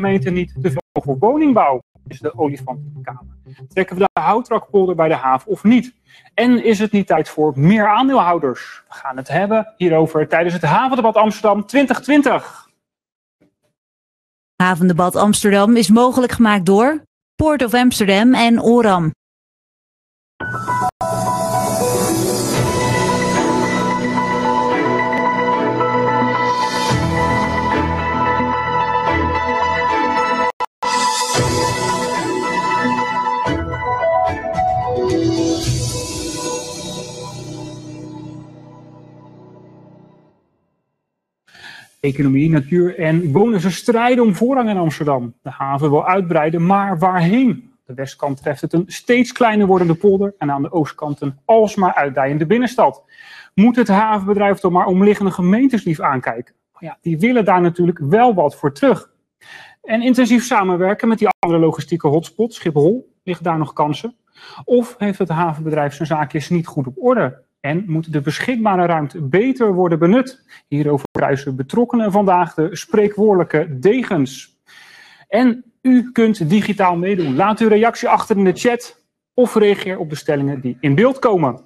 gemeente niet te veel voor woningbouw? Is de olifant in de kamer. Trekken we de houtrakpolder bij de haven of niet? En is het niet tijd voor meer aandeelhouders? We gaan het hebben hierover tijdens het Havendebat Amsterdam 2020. Havendebat Amsterdam is mogelijk gemaakt door Port of Amsterdam en Oram. Economie, natuur en bonussen strijden om voorrang in Amsterdam. De haven wil uitbreiden, maar waarheen? De westkant treft het een steeds kleiner wordende polder en aan de oostkant een alsmaar uitdijende binnenstad. Moet het havenbedrijf toch maar omliggende gemeentes lief aankijken? Ja, die willen daar natuurlijk wel wat voor terug. En intensief samenwerken met die andere logistieke hotspots, Schiphol, liggen daar nog kansen? Of heeft het havenbedrijf zijn zaakjes niet goed op orde? En moet de beschikbare ruimte beter worden benut? Hierover kruisen betrokkenen vandaag de spreekwoordelijke degens. En u kunt digitaal meedoen. Laat uw reactie achter in de chat of reageer op de stellingen die in beeld komen.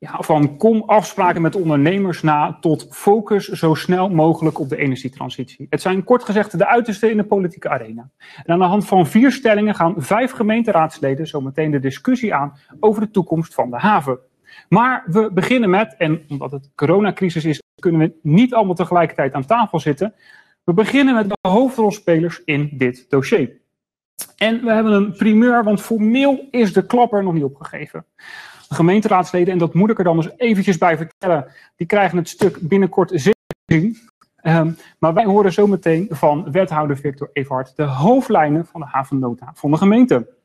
Ja, van kom afspraken met ondernemers na tot focus zo snel mogelijk op de energietransitie. Het zijn kort gezegd de uitersten in de politieke arena. En aan de hand van vier stellingen gaan vijf gemeenteraadsleden zo meteen de discussie aan over de toekomst van de haven. Maar we beginnen met, en omdat het coronacrisis is, kunnen we niet allemaal tegelijkertijd aan tafel zitten. We beginnen met de hoofdrolspelers in dit dossier. En we hebben een primeur, want formeel is de klapper nog niet opgegeven. De gemeenteraadsleden, en dat moet ik er dan eens eventjes bij vertellen, die krijgen het stuk binnenkort zin. Um, maar wij horen zometeen van wethouder Victor Evert de hoofdlijnen van de havennota van de gemeente.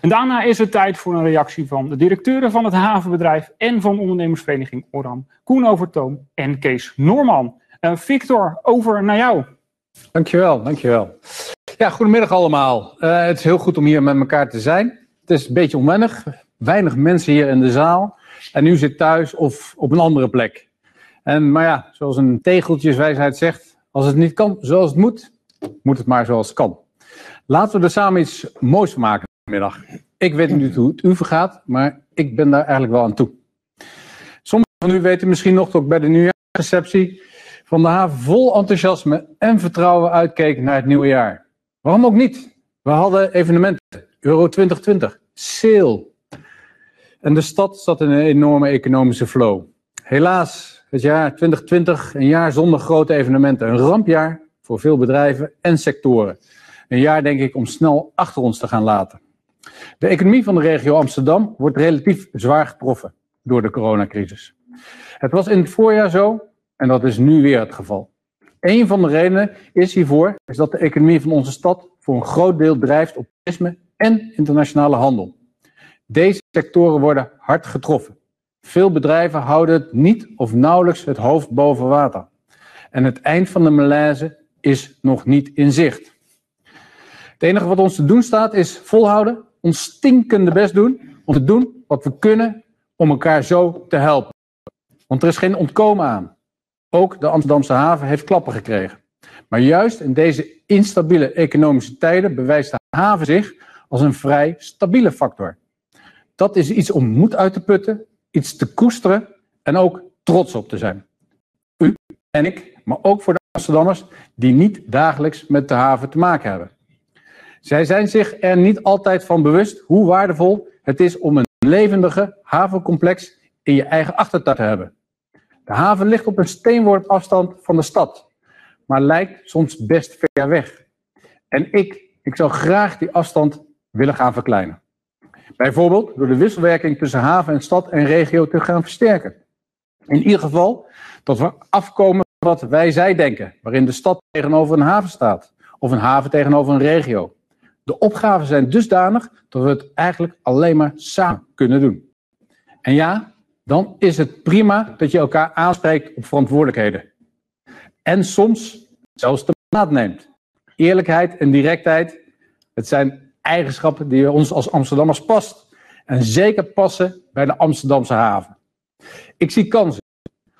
En daarna is het tijd voor een reactie van de directeuren van het havenbedrijf en van ondernemersvereniging Oram, Koen Overtoom en Kees Noorman. Uh, Victor, over naar jou. Dankjewel, dankjewel. Ja, goedemiddag allemaal. Uh, het is heel goed om hier met elkaar te zijn. Het is een beetje onwennig weinig mensen hier in de zaal. En u zit thuis of op een andere plek. En, maar ja, zoals een tegeltjeswijsheid zegt, als het niet kan zoals het moet, moet het maar zoals het kan. Laten we er samen iets moois van maken vanmiddag. Ik weet niet hoe het u vergaat, maar ik ben daar eigenlijk wel aan toe. Sommigen van u weten misschien nog dat ik bij de nieuwjaarsreceptie van de haven vol enthousiasme en vertrouwen uitkeek naar het nieuwe jaar. Waarom ook niet? We hadden evenementen, Euro 2020, Sale, en de stad zat in een enorme economische flow. Helaas, het jaar 2020, een jaar zonder grote evenementen. Een rampjaar voor veel bedrijven en sectoren. Een jaar, denk ik, om snel achter ons te gaan laten. De economie van de regio Amsterdam wordt relatief zwaar getroffen door de coronacrisis. Het was in het voorjaar zo en dat is nu weer het geval. Een van de redenen is hiervoor is dat de economie van onze stad voor een groot deel drijft op toerisme en internationale handel. Deze sectoren worden hard getroffen. Veel bedrijven houden het niet of nauwelijks het hoofd boven water. En het eind van de malaise is nog niet in zicht. Het enige wat ons te doen staat is volhouden, ons stinkende best doen om te doen wat we kunnen om elkaar zo te helpen. Want er is geen ontkomen aan. Ook de Amsterdamse haven heeft klappen gekregen. Maar juist in deze instabiele economische tijden bewijst de haven zich als een vrij stabiele factor. Dat is iets om moed uit te putten, iets te koesteren en ook trots op te zijn. U en ik, maar ook voor de Amsterdammers die niet dagelijks met de haven te maken hebben. Zij zijn zich er niet altijd van bewust hoe waardevol het is om een levendige havencomplex in je eigen achtertuin te hebben. De haven ligt op een steenworp afstand van de stad, maar lijkt soms best ver weg. En ik, ik zou graag die afstand willen gaan verkleinen. Bijvoorbeeld door de wisselwerking tussen haven en stad en regio te gaan versterken. In ieder geval dat we afkomen van wat wij-zij denken, waarin de stad tegenover een haven staat of een haven tegenover een regio. De opgaven zijn dusdanig dat we het eigenlijk alleen maar samen kunnen doen. En ja, dan is het prima dat je elkaar aanspreekt op verantwoordelijkheden. En soms zelfs de maat neemt. Eerlijkheid en directheid, het zijn eigenschappen die ons als Amsterdammers past. En zeker passen bij de Amsterdamse haven. Ik zie kansen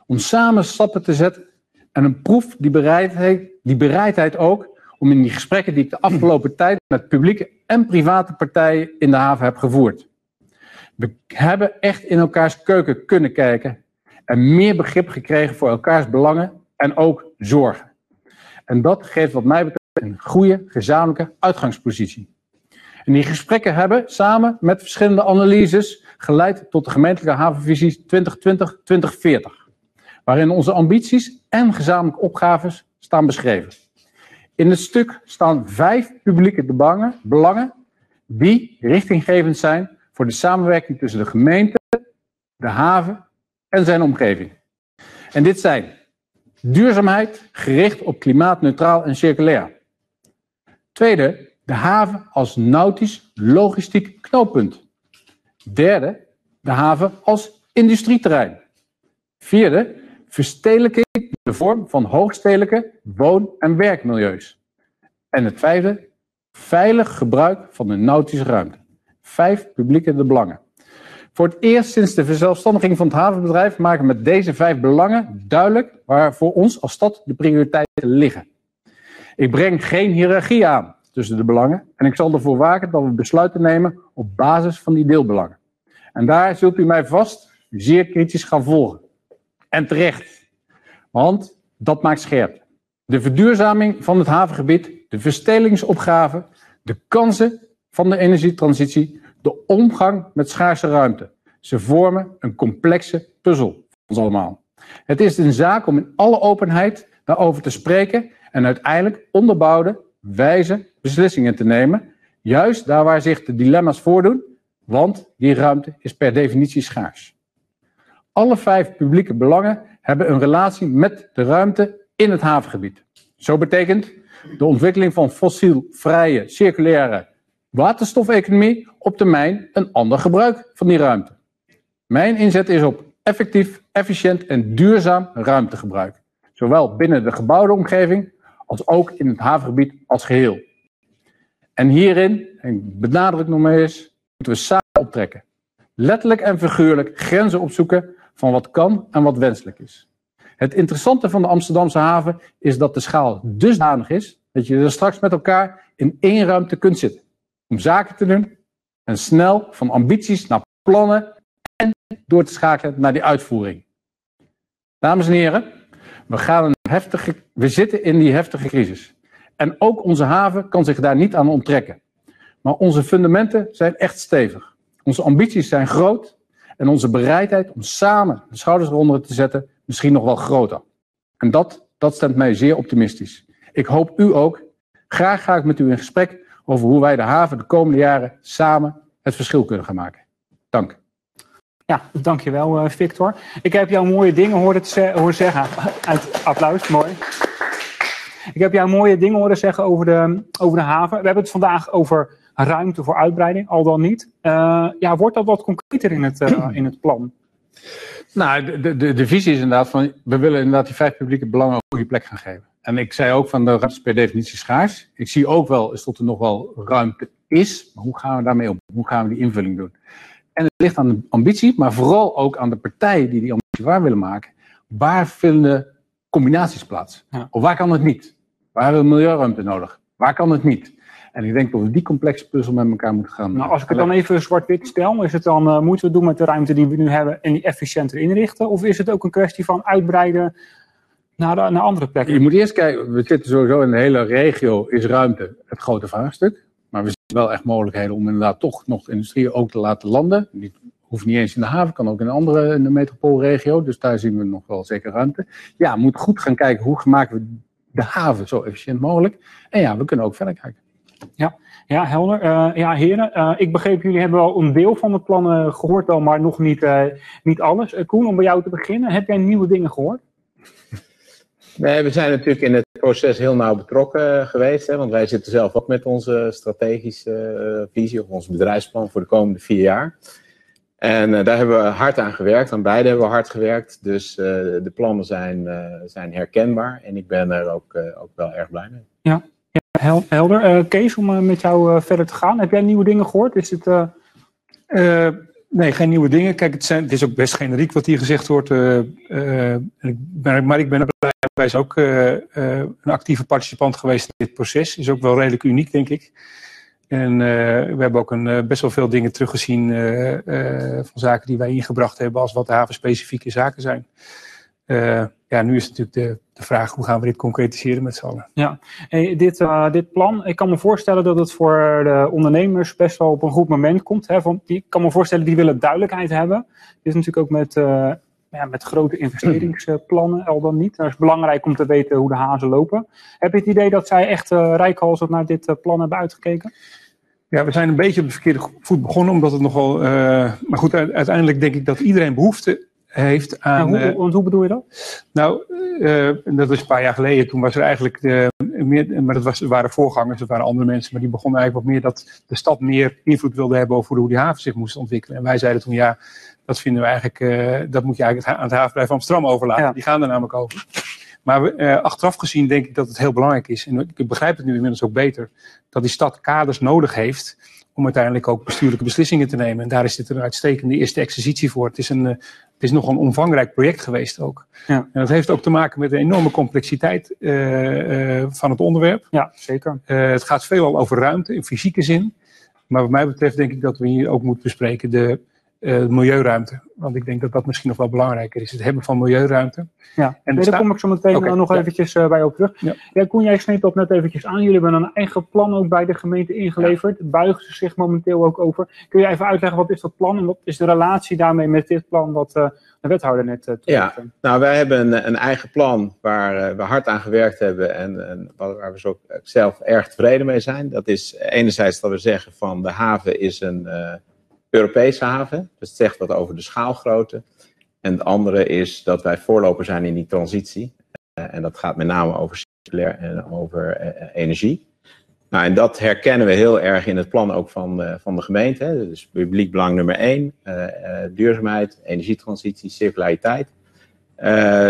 om samen stappen te zetten en een proef die bereidheid die bereidheid ook om in die gesprekken die ik de afgelopen tijd met publieke en private partijen in de haven heb gevoerd. We hebben echt in elkaars keuken kunnen kijken en meer begrip gekregen voor elkaars belangen en ook zorgen. En dat geeft wat mij betreft een goede gezamenlijke uitgangspositie. En die gesprekken hebben samen met verschillende analyses geleid tot de gemeentelijke havenvisie 2020-2040, waarin onze ambities en gezamenlijke opgaves staan beschreven. In het stuk staan vijf publieke belangen, belangen die richtinggevend zijn voor de samenwerking tussen de gemeente, de haven en zijn omgeving. En dit zijn duurzaamheid gericht op klimaatneutraal en circulair. Tweede, de haven als nautisch logistiek knooppunt. Derde, de haven als industrieterrein. Vierde, verstedelijking in de vorm van hoogstedelijke woon- en werkmilieus. En het vijfde, veilig gebruik van de nautische ruimte. Vijf publieke belangen. Voor het eerst sinds de verzelfstandiging van het havenbedrijf maken met deze vijf belangen duidelijk waar voor ons als stad de prioriteiten liggen. Ik breng geen hiërarchie aan tussen de belangen en ik zal ervoor waken dat we besluiten nemen op basis van die deelbelangen. En daar zult u mij vast zeer kritisch gaan volgen. En terecht, want dat maakt scherp. De verduurzaming van het havengebied, de verstedelingsopgave, de kansen van de energietransitie, de omgang met schaarse ruimte. Ze vormen een complexe puzzel voor ons allemaal. Het is een zaak om in alle openheid daarover te spreken en uiteindelijk onderbouwde, wijze beslissingen te nemen. Juist daar waar zich de dilemma's voordoen, want die ruimte is per definitie schaars. Alle vijf publieke belangen hebben een relatie met de ruimte in het havengebied. Zo betekent de ontwikkeling van fossielvrije, circulaire waterstofeconomie op termijn een ander gebruik van die ruimte. Mijn inzet is op effectief, efficiënt en duurzaam ruimtegebruik. Zowel binnen de gebouwde omgeving als ook in het havengebied als geheel. En hierin, en ik benadruk nog maar eens, moeten we samen optrekken. Letterlijk en figuurlijk grenzen opzoeken van wat kan en wat wenselijk is. Het interessante van de Amsterdamse haven is dat de schaal dusdanig is dat je er straks met elkaar in één ruimte kunt zitten. Om zaken te doen en snel van ambities naar plannen en door te schakelen naar die uitvoering. Dames en heren, we, gaan een heftige, we zitten in die heftige crisis. En ook onze haven kan zich daar niet aan onttrekken. Maar onze fundamenten zijn echt stevig. Onze ambities zijn groot en onze bereidheid om samen de schouders eronder te zetten misschien nog wel groter. En dat, dat stemt mij zeer optimistisch. Ik hoop u ook. Graag ga ik met u in gesprek over hoe wij de haven de komende jaren samen het verschil kunnen gaan maken. Dank. Ja, dankjewel uh, Victor. Ik heb jou mooie dingen horen, ze horen zeggen. Applaus, mooi. Ik heb jou mooie dingen horen zeggen over de, over de haven. We hebben het vandaag over ruimte voor uitbreiding, al dan niet. Uh, ja, wordt dat wat concreter in het, uh, in het plan? Nou, de, de, de visie is inderdaad van, we willen inderdaad die vijf publieke belangen een goede plek gaan geven. En ik zei ook van de ruimte is per definitie schaars. Ik zie ook wel is dat er nog wel ruimte is, maar hoe gaan we daarmee om? Hoe gaan we die invulling doen? En het ligt aan de ambitie, maar vooral ook aan de partijen die die ambitie waar willen maken. Waar vinden combinaties plaats? Ja. Of waar kan het niet? Waar hebben we milieuruimte nodig? Waar kan het niet? En ik denk dat we die complexe puzzel met elkaar moeten gaan. Nou, als ik het dan even zwart-wit stel, is het dan, uh, moeten we doen met de ruimte die we nu hebben en die efficiënter inrichten? Of is het ook een kwestie van uitbreiden naar, naar andere plekken? Je moet eerst kijken, we zitten sowieso in de hele regio, is ruimte het grote vraagstuk. Maar we zien wel echt mogelijkheden om inderdaad toch nog industrie ook te laten landen. Niet, hoeft niet eens in de haven, kan ook in andere in de metropoolregio. Dus daar zien we nog wel zeker ruimte. Ja, we moeten goed gaan kijken hoe maken we de haven zo efficiënt mogelijk. En ja, we kunnen ook verder kijken. Ja, ja helder. Uh, ja, heren, uh, ik begreep, jullie hebben wel een deel van het plan uh, gehoord al, maar nog niet, niet alles. Koen, om bij jou te beginnen, heb jij nieuwe dingen gehoord? Nee, we zijn natuurlijk in het proces heel nauw betrokken geweest. Hè, want wij zitten zelf ook met onze strategische visie of ons bedrijfsplan voor de komende vier jaar. En daar hebben we hard aan gewerkt. Aan beide hebben we hard gewerkt. Dus de plannen zijn, zijn herkenbaar. En ik ben er ook, ook wel erg blij mee. Ja, ja helder. Kees, om met jou verder te gaan. Heb jij nieuwe dingen gehoord? Is het, Nee, geen nieuwe dingen. Kijk, het, zijn, het is ook best generiek wat hier gezegd wordt. Uh, uh, maar ik ben ook uh, een actieve participant geweest in dit proces. Is ook wel redelijk uniek, denk ik. En we hebben ook een, best wel veel dingen teruggezien van zaken die wij ingebracht hebben als wat de havenspecifieke zaken zijn. ja, nu is natuurlijk de, de vraag hoe gaan we dit concretiseren met z'n allen. Ja, dit, dit plan, ik kan me voorstellen dat het voor de ondernemers best wel op een goed moment komt. Hè, van, ik kan me voorstellen, die willen duidelijkheid hebben. Dit is natuurlijk ook met, ja, met grote investeringsplannen, al dan niet. Het is belangrijk om te weten hoe de hazen lopen. Heb je het idee dat zij echt uh, rijkhalsend naar dit plan hebben uitgekeken? Ja, we zijn een beetje op de verkeerde voet begonnen, omdat het nogal. maar goed, uiteindelijk denk ik dat iedereen behoefte heeft aan. Ja, hoe, hoe bedoel je dat? Nou, uh, dat is een paar jaar geleden. Toen was er eigenlijk meer, maar dat was, waren voorgangers, dat waren andere mensen, maar die begonnen eigenlijk wat meer dat de stad meer invloed wilde hebben over hoe die haven zich moest ontwikkelen. En wij zeiden toen ja, dat vinden we eigenlijk, dat moet je eigenlijk aan het havenbedrijf Amsterdam overlaten. Ja. Die gaan er namelijk over. Maar uh, achteraf gezien denk ik dat het heel belangrijk is, en ik begrijp het nu inmiddels ook beter, dat die stad kaders nodig heeft om uiteindelijk ook bestuurlijke beslissingen te nemen. En daar is dit een uitstekende eerste exercitie voor. Het is, een, het is nog een omvangrijk project geweest ook. Ja. En dat heeft ook te maken met de enorme complexiteit uh, uh, van het onderwerp. Ja, zeker. Uh, het gaat veelal over ruimte in fysieke zin. Maar wat mij betreft denk ik dat we hier ook moeten bespreken de uh, milieuruimte. Want ik denk dat dat misschien nog wel belangrijker is. Het hebben van milieuruimte. Ja, en nee, daar kom ik zo meteen okay, nog ja. eventjes uh, bij op terug. Ja. ja, Koen, jij sneed dat net eventjes aan. Jullie hebben een eigen plan ook bij de gemeente ingeleverd. Ja. Buigen ze zich momenteel ook over. Kun je even uitleggen wat is dat plan en wat is de relatie daarmee met dit plan wat uh, de wethouder net uh, Ja, nou wij hebben een, een eigen plan waar we hard aan gewerkt hebben en, en waar we zo zelf erg tevreden mee zijn. Dat is enerzijds dat we zeggen van de haven is een Europese haven. Dus zegt wat over de schaalgrootte. En het andere is dat wij voorloper zijn in die transitie. Uh, en dat gaat met name over circulair en over uh, energie. Nou, en dat herkennen we heel erg in het plan ook van, van de gemeente. Dus publiek belang nummer één, duurzaamheid, energietransitie, circulariteit.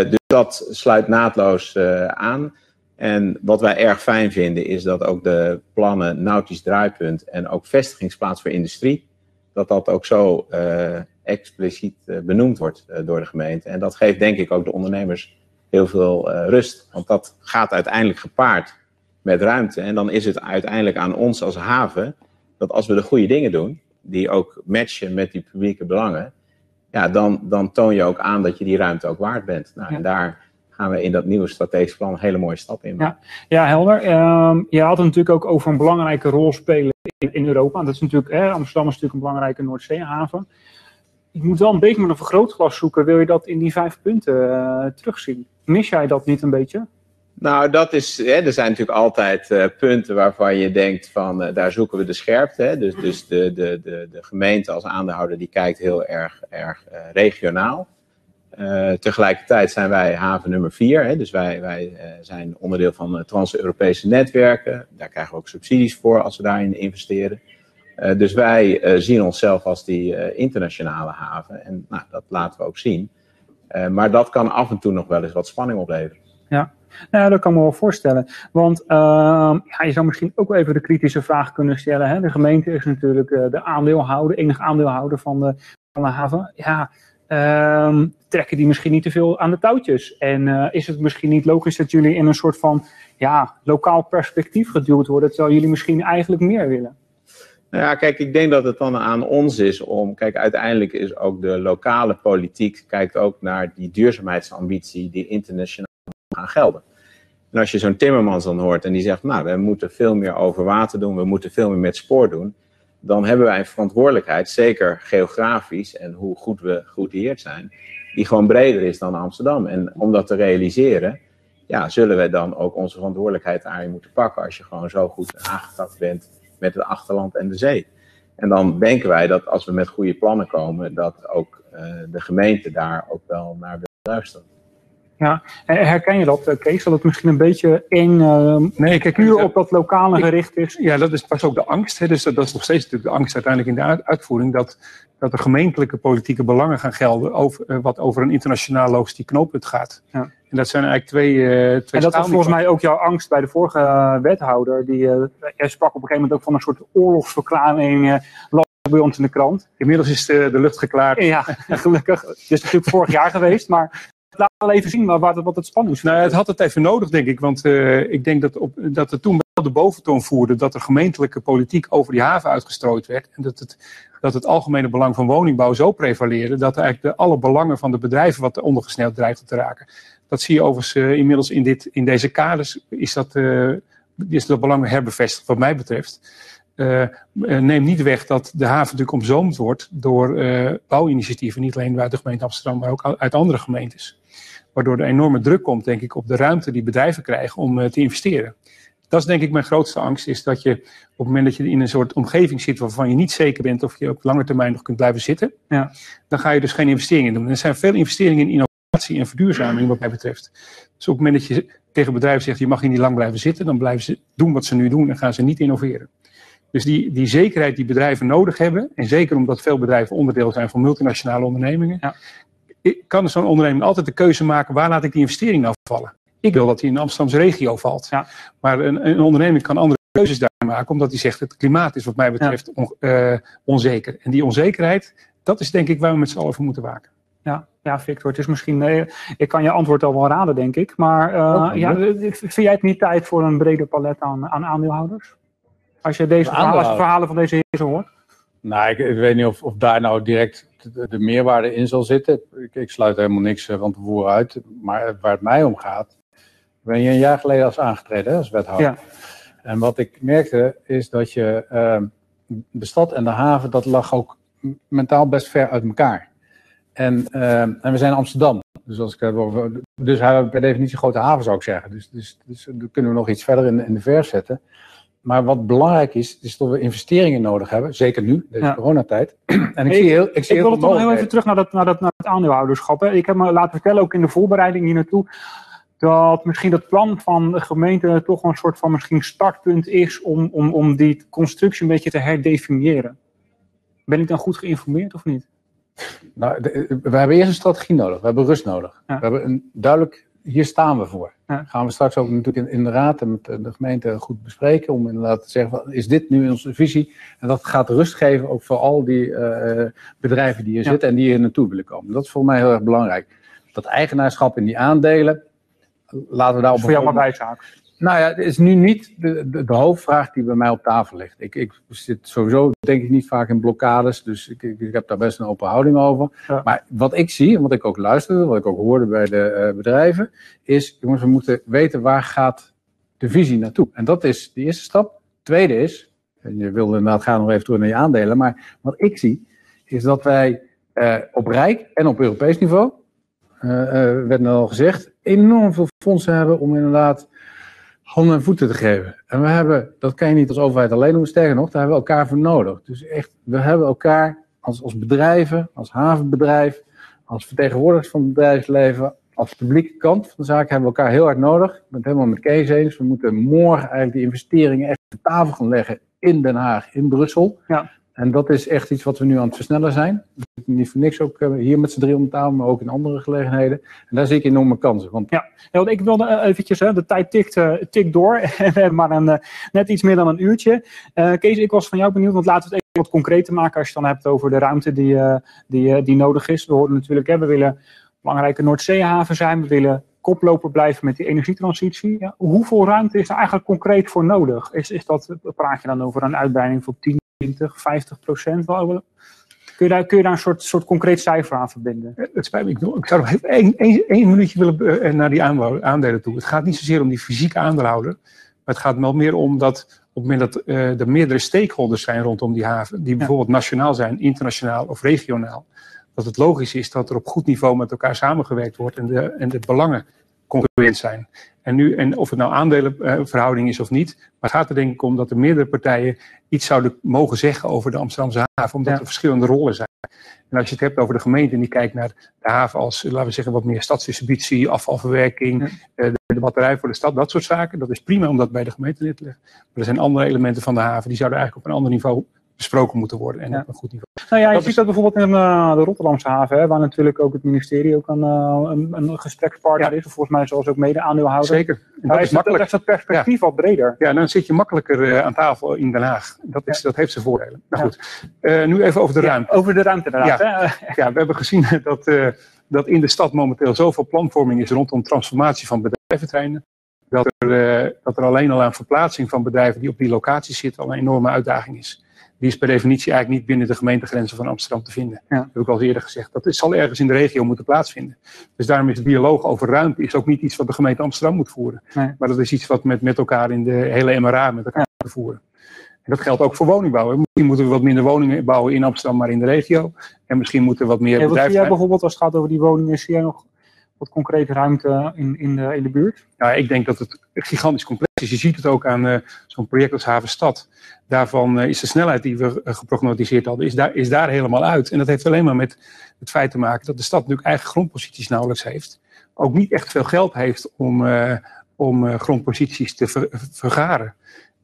dus dat sluit naadloos aan. En wat wij erg fijn vinden is dat ook de plannen Nautisch Draaipunt en ook vestigingsplaats voor industrie dat dat ook zo uh, expliciet uh, benoemd wordt uh, door de gemeente. En dat geeft denk ik ook de ondernemers heel veel rust. Want dat gaat uiteindelijk gepaard met ruimte. En dan is het uiteindelijk aan ons als haven dat als we de goede dingen doen, die ook matchen met die publieke belangen, ja, dan, dan toon je ook aan dat je die ruimte ook waard bent. Nou, ja. En daar gaan we in dat nieuwe strategisch plan een hele mooie stap in. Ja, ja helder. Um, je had het natuurlijk ook over een belangrijke rol spelen in, in Europa. Dat is natuurlijk, hè, Amsterdam is natuurlijk een belangrijke Noordzeehaven. Je moet wel een beetje met een vergrootglas zoeken. Wil je dat in die vijf punten uh, terugzien? Mis jij dat niet een beetje? Nou, dat is, hè, er zijn natuurlijk altijd uh, punten waarvan je denkt van uh, daar zoeken we de scherpte. Hè. Dus, dus de, de, de, de gemeente als aandeelhouder die kijkt heel erg, erg regionaal. Uh, tegelijkertijd zijn wij haven nummer vier. Hè, dus wij, wij uh, zijn onderdeel van trans-Europese netwerken. Daar krijgen we ook subsidies voor als we daarin investeren. Dus wij zien onszelf als die internationale haven. En nou, dat laten we ook zien. maar dat kan af en toe nog wel eens wat spanning opleveren. Ja, nou, dat kan me wel voorstellen. Want ja, je zou misschien ook wel even de kritische vraag kunnen stellen. Hè? De gemeente is natuurlijk de aandeelhouder, enige aandeelhouder van de, van de haven. Ja, Um, trekken die misschien niet te veel aan de touwtjes? En uh, is het misschien niet logisch dat jullie in een soort van ja, lokaal perspectief geduwd worden, terwijl jullie misschien eigenlijk meer willen? Nou ja, kijk, ik denk dat het dan aan ons is om, kijk, uiteindelijk is ook de lokale politiek, kijkt ook naar die duurzaamheidsambitie die internationaal gaan gelden. En als je zo'n Timmermans dan hoort en die zegt, nou, we moeten veel meer over water doen, we moeten veel meer met spoor doen, dan hebben wij een verantwoordelijkheid, zeker geografisch en hoe goed we geoutilleerd zijn, die gewoon breder is dan Amsterdam. En om dat te realiseren, ja, zullen wij dan ook onze verantwoordelijkheid daarin moeten pakken als je gewoon zo goed aangetakt bent met het achterland en de zee. En dan denken wij dat als we met goede plannen komen, dat ook uh, de gemeente daar ook wel naar wil luisteren. Ja, herken je dat, Kees? Dat het misschien een beetje één uh, nee, kijk, puur op dat lokale gericht is? Ja, dat is pas ook de angst. Hè. Dus dat, dat, is nog steeds natuurlijk de angst uiteindelijk in de uitvoering. Dat, dat er gemeentelijke politieke belangen gaan gelden over, uh, wat over een internationaal logistiek knooppunt gaat. Ja. En dat zijn eigenlijk twee, uh, twee En dat was volgens mij ook jouw angst bij de vorige wethouder. Die, jij sprak op een gegeven moment ook van een soort oorlogsverklaring bij ons in de krant. Inmiddels is de, de lucht geklaard. Ja, gelukkig. Het is natuurlijk vorig jaar geweest, maar we wel even zien wat, wat het spannend is. Nou, het had het even nodig, denk ik. Want uh, ik denk dat, op, dat het toen wel de boventoon voerde dat er gemeentelijke politiek over die haven uitgestrooid werd. En dat het, dat het algemene belang van woningbouw zo prevaleerde dat eigenlijk de, alle belangen van de bedrijven wat ondergesneld dreigde te raken. Dat zie je overigens uh, inmiddels in, dit, in deze kaders, is dat, uh, is dat belang herbevestigd wat mij betreft. Uh, neem niet weg dat de haven natuurlijk omzoomd wordt door uh, bouwinitiatieven, niet alleen uit de gemeente Amsterdam, maar ook uit andere gemeentes. Waardoor er enorme druk komt, denk ik, op de ruimte die bedrijven krijgen om te investeren. Dat is denk ik mijn grootste angst, is dat je op het moment dat je in een soort omgeving zit waarvan je niet zeker bent of je op lange termijn nog kunt blijven zitten, ja. dan ga je dus geen investeringen doen. Er zijn veel investeringen in innovatie en verduurzaming wat mij betreft. Dus op het moment dat je tegen bedrijven zegt, je mag hier niet lang blijven zitten, dan blijven ze doen wat ze nu doen en gaan ze niet innoveren. Dus die, die zekerheid die bedrijven nodig hebben, en zeker omdat veel bedrijven onderdeel zijn van multinationale ondernemingen, ja. kan zo'n onderneming altijd de keuze maken, waar laat ik die investering nou vallen? Ik wil dat die in de Amsterdamse regio valt. Ja. Maar een, een onderneming kan andere keuzes daar maken, omdat hij zegt, het klimaat is wat mij betreft on, uh, onzeker. En die onzekerheid, dat is denk ik waar we met z'n allen voor moeten waken. Ja, ja, Victor, het is misschien. Nee, ik kan je antwoord al wel raden, denk ik. Maar uh, oh, ja, vind jij het niet tijd voor een breder palet aan, aan aandeelhouders? Als je deze verhalen, als je verhalen van deze heren hoort? Nou, ik, ik, weet niet of, of daar nou direct de, de, meerwaarde in zal zitten. Ik, ik sluit helemaal niks van tevoren uit. Maar waar het mij om gaat. Ben je een jaar geleden als aangetreden als wethouder. Ja. En wat ik merkte is dat je. Uh, de stad en de haven, dat lag ook mentaal best ver uit elkaar. En, uh, en we zijn Amsterdam. Dus, als ik het over, dus hij hebben per definitie een grote haven, zou ik zeggen. Dus, dus, dus dan kunnen we nog iets verder in, in de ver zetten. Maar wat belangrijk is, is dat we investeringen nodig hebben. Zeker nu, deze ja. coronatijd. En ik, zie heel, ik, zie ik wil toch heel even terug naar dat, naar dat, naar het aandeelhouderschap. Hè. Ik heb me laten vertellen, ook in de voorbereiding hier naartoe, dat misschien dat plan van de gemeente toch een soort van misschien startpunt is om, om, om die constructie een beetje te herdefiniëren. Ben ik dan goed geïnformeerd of niet? Nou, de, we hebben eerst een strategie nodig. We hebben rust nodig. Ja. We hebben een duidelijk hier staan we voor. Gaan we straks ook natuurlijk in, in, de raad en met de gemeente goed bespreken. Om inderdaad te zeggen, van, is dit nu onze visie? En dat gaat rust geven ook voor al die uh, bedrijven die hier ja. zitten en die hier naartoe willen komen. Dat is voor mij heel erg belangrijk. Dat eigenaarschap in die aandelen, laten we daar op... voor jou maar bijzaak. Nou ja, het is nu niet de, de, de, hoofdvraag die bij mij op tafel ligt. Ik, ik zit sowieso, denk ik, niet vaak in blokkades. Dus ik, ik, ik heb daar best een open houding over. Ja. Maar wat ik zie, en wat ik ook luisterde, wat ik ook hoorde bij de uh, bedrijven, is, jongens, we moeten weten waar gaat de visie naartoe. En dat is de eerste stap. Tweede is, en je wilde inderdaad gaan nog even terug naar je aandelen, maar wat ik zie, is dat wij uh, op Rijk en op Europees niveau, uh, werd net al gezegd, enorm veel fondsen hebben om inderdaad handen en voeten te geven. En we hebben, dat kan je niet als overheid alleen doen, sterker nog, daar hebben we elkaar voor nodig. Dus echt, we hebben elkaar als, als bedrijven, als havenbedrijf, als vertegenwoordigers van het bedrijfsleven, als publieke kant van de zaak hebben we elkaar heel hard nodig. Ik ben het helemaal met Kees eens. We moeten morgen eigenlijk die investeringen echt op tafel gaan leggen in Den Haag, in Brussel. Ja. En dat is echt iets wat we nu aan het versnellen zijn. Niet voor niks ook hier met z'n drie om de tafel, maar ook in andere gelegenheden. En daar zie ik enorme kansen. Want... Ja, want ik wilde eventjes, hè, de tijd tikt, uh, tikt door. we hebben maar een, net iets meer dan een uurtje. Kees, ik was van jou benieuwd, want laten we het even wat concreter maken als je het dan hebt over de ruimte die, die, die nodig is. We horen natuurlijk, we willen belangrijke Noordzeehaven zijn, we willen koploper blijven met die energietransitie. Ja, hoeveel ruimte is er eigenlijk concreet voor nodig? Is, is dat, praat je dan over een uitbreiding van 10 20, 50 procent. Kun je daar, kun je daar een soort, soort concreet cijfer aan verbinden? Het spijt me, ik, ik zou nog even één, minuutje willen naar die aandelen toe. Het gaat niet zozeer om die fysieke aandeelhouder, maar het gaat wel meer om dat op het moment dat uh, er meerdere stakeholders zijn rondom die haven, die bijvoorbeeld nationaal zijn, internationaal of regionaal, dat het logisch is dat er op goed niveau met elkaar samengewerkt wordt en de, en de belangen congruent zijn. En, nu, en of het nou aandelenverhouding is of niet, maar het gaat er denk ik om dat er meerdere partijen iets zouden mogen zeggen over de Amsterdamse haven, omdat ja. er verschillende rollen zijn. En als je het hebt over de gemeente en die kijkt naar de haven als, laten we zeggen, wat meer stadsdistributie, afvalverwerking, ja. de, de batterij voor de stad, dat soort zaken, dat is prima om dat bij de gemeente neer te leggen. Maar er zijn andere elementen van de haven, die zouden eigenlijk op een ander niveau besproken moeten worden en Ja. op een goed niveau. Nou ja, je Dat ziet is- dat bijvoorbeeld in eh, de Rotterdamse haven, hè, waar natuurlijk ook het ministerie ook een, eh, een, een gesprekspartner Ja. is. Of volgens mij zoals ook mede-aandeelhouder. Zeker. En Daar dat is, is dat, makkelijk. is dat perspectief wat breder. Ja, dan zit je makkelijker eh, aan tafel in Den Haag. Dat, is, dat heeft zijn voordelen. Nou goed, nu even over de ruimte. over de ruimte inderdaad. Hè? Ja, we hebben gezien dat, dat in de stad momenteel zoveel planvorming is rondom transformatie van bedrijventerreinen. Dat er, dat er alleen al aan verplaatsing van bedrijven die op die locatie zitten al een enorme uitdaging is. Die is per definitie eigenlijk niet binnen de gemeentegrenzen van Amsterdam te vinden. Ja. Dat heb ik al eerder gezegd. Dat is, zal ergens in de regio moeten plaatsvinden. Dus daarom is het dialoog over ruimte is ook niet iets wat de gemeente Amsterdam moet voeren. Nee. Maar dat is iets wat met, met elkaar in de hele MRA met elkaar moeten voeren. En dat geldt ook voor woningbouw. hè. Misschien moeten we wat minder woningen bouwen in Amsterdam, maar in de regio. En misschien moeten we wat meer Ja, wat zie jij bedrijven. bijvoorbeeld als het gaat over die woningen? Zie jij nog wat concrete ruimte in, in, de, in de buurt? Ja, ik denk dat het gigantisch complex is. Je ziet het ook aan eh, zo'n project als Havenstad. Daarvan eh, is de snelheid die we eh, geprognosticeerd hadden, is daar, is daar helemaal uit. En dat heeft alleen maar met het feit te maken dat de stad natuurlijk eigen grondposities nauwelijks heeft. Ook niet echt veel geld heeft om, om grondposities te ver- vergaren.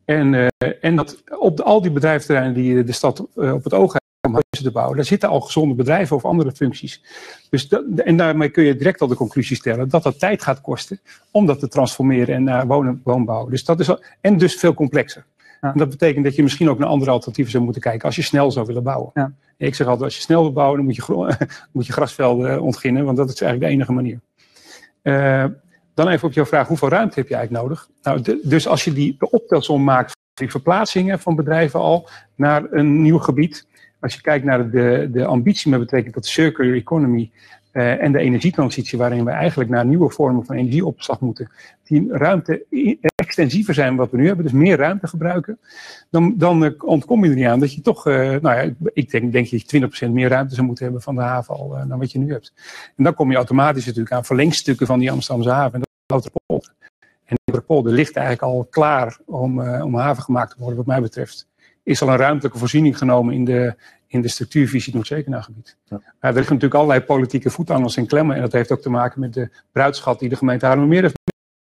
En, en dat op de, al die bedrijventerreinen die de stad op het oog om huizen te bouwen, daar zitten al gezonde bedrijven of andere functies. Dus dat, en daarmee kun je direct al de conclusie stellen dat dat tijd gaat kosten om dat te transformeren en naar wonen, woonbouw. Dus dat is al, en dus veel complexer. Ja. En dat betekent dat je misschien ook naar andere alternatieven zou moeten kijken als je snel zou willen bouwen. Ja. Ik zeg altijd, als je snel wil bouwen, dan moet je, moet je grasvelden eh, ontginnen, want dat is eigenlijk de enige manier. Eh, dan even op jouw vraag, hoeveel ruimte heb je eigenlijk nodig? Nou, de- dus als je die, de optelsom maakt van die verplaatsingen van bedrijven al naar een nieuw gebied. Als je kijkt naar de, de ambitie met betrekking tot de circular economy eh, en de energietransitie, waarin we eigenlijk naar nieuwe vormen van energieopslag moeten, die ruimte extensiever zijn wat we nu hebben, dus meer ruimte gebruiken, dan, dan eh, ontkom je er niet aan dat je toch, eh, nou ja, ik denk, denk je 20% meer ruimte zou moeten hebben van de haven al dan wat je nu hebt. En dan kom je automatisch natuurlijk aan verlengstukken van die Amsterdamse haven. En Lauterpolder. En Lauterpolder ligt eigenlijk al klaar om, om haven gemaakt te worden, wat mij betreft. Is al een ruimtelijke voorziening genomen in de, in de structuurvisie Noord-Zekenaargebied. Ja. Ja. er liggen natuurlijk allerlei politieke voetangels en klemmen. En dat heeft ook te maken met de bruidschat die de gemeente Haarlemmermeer heeft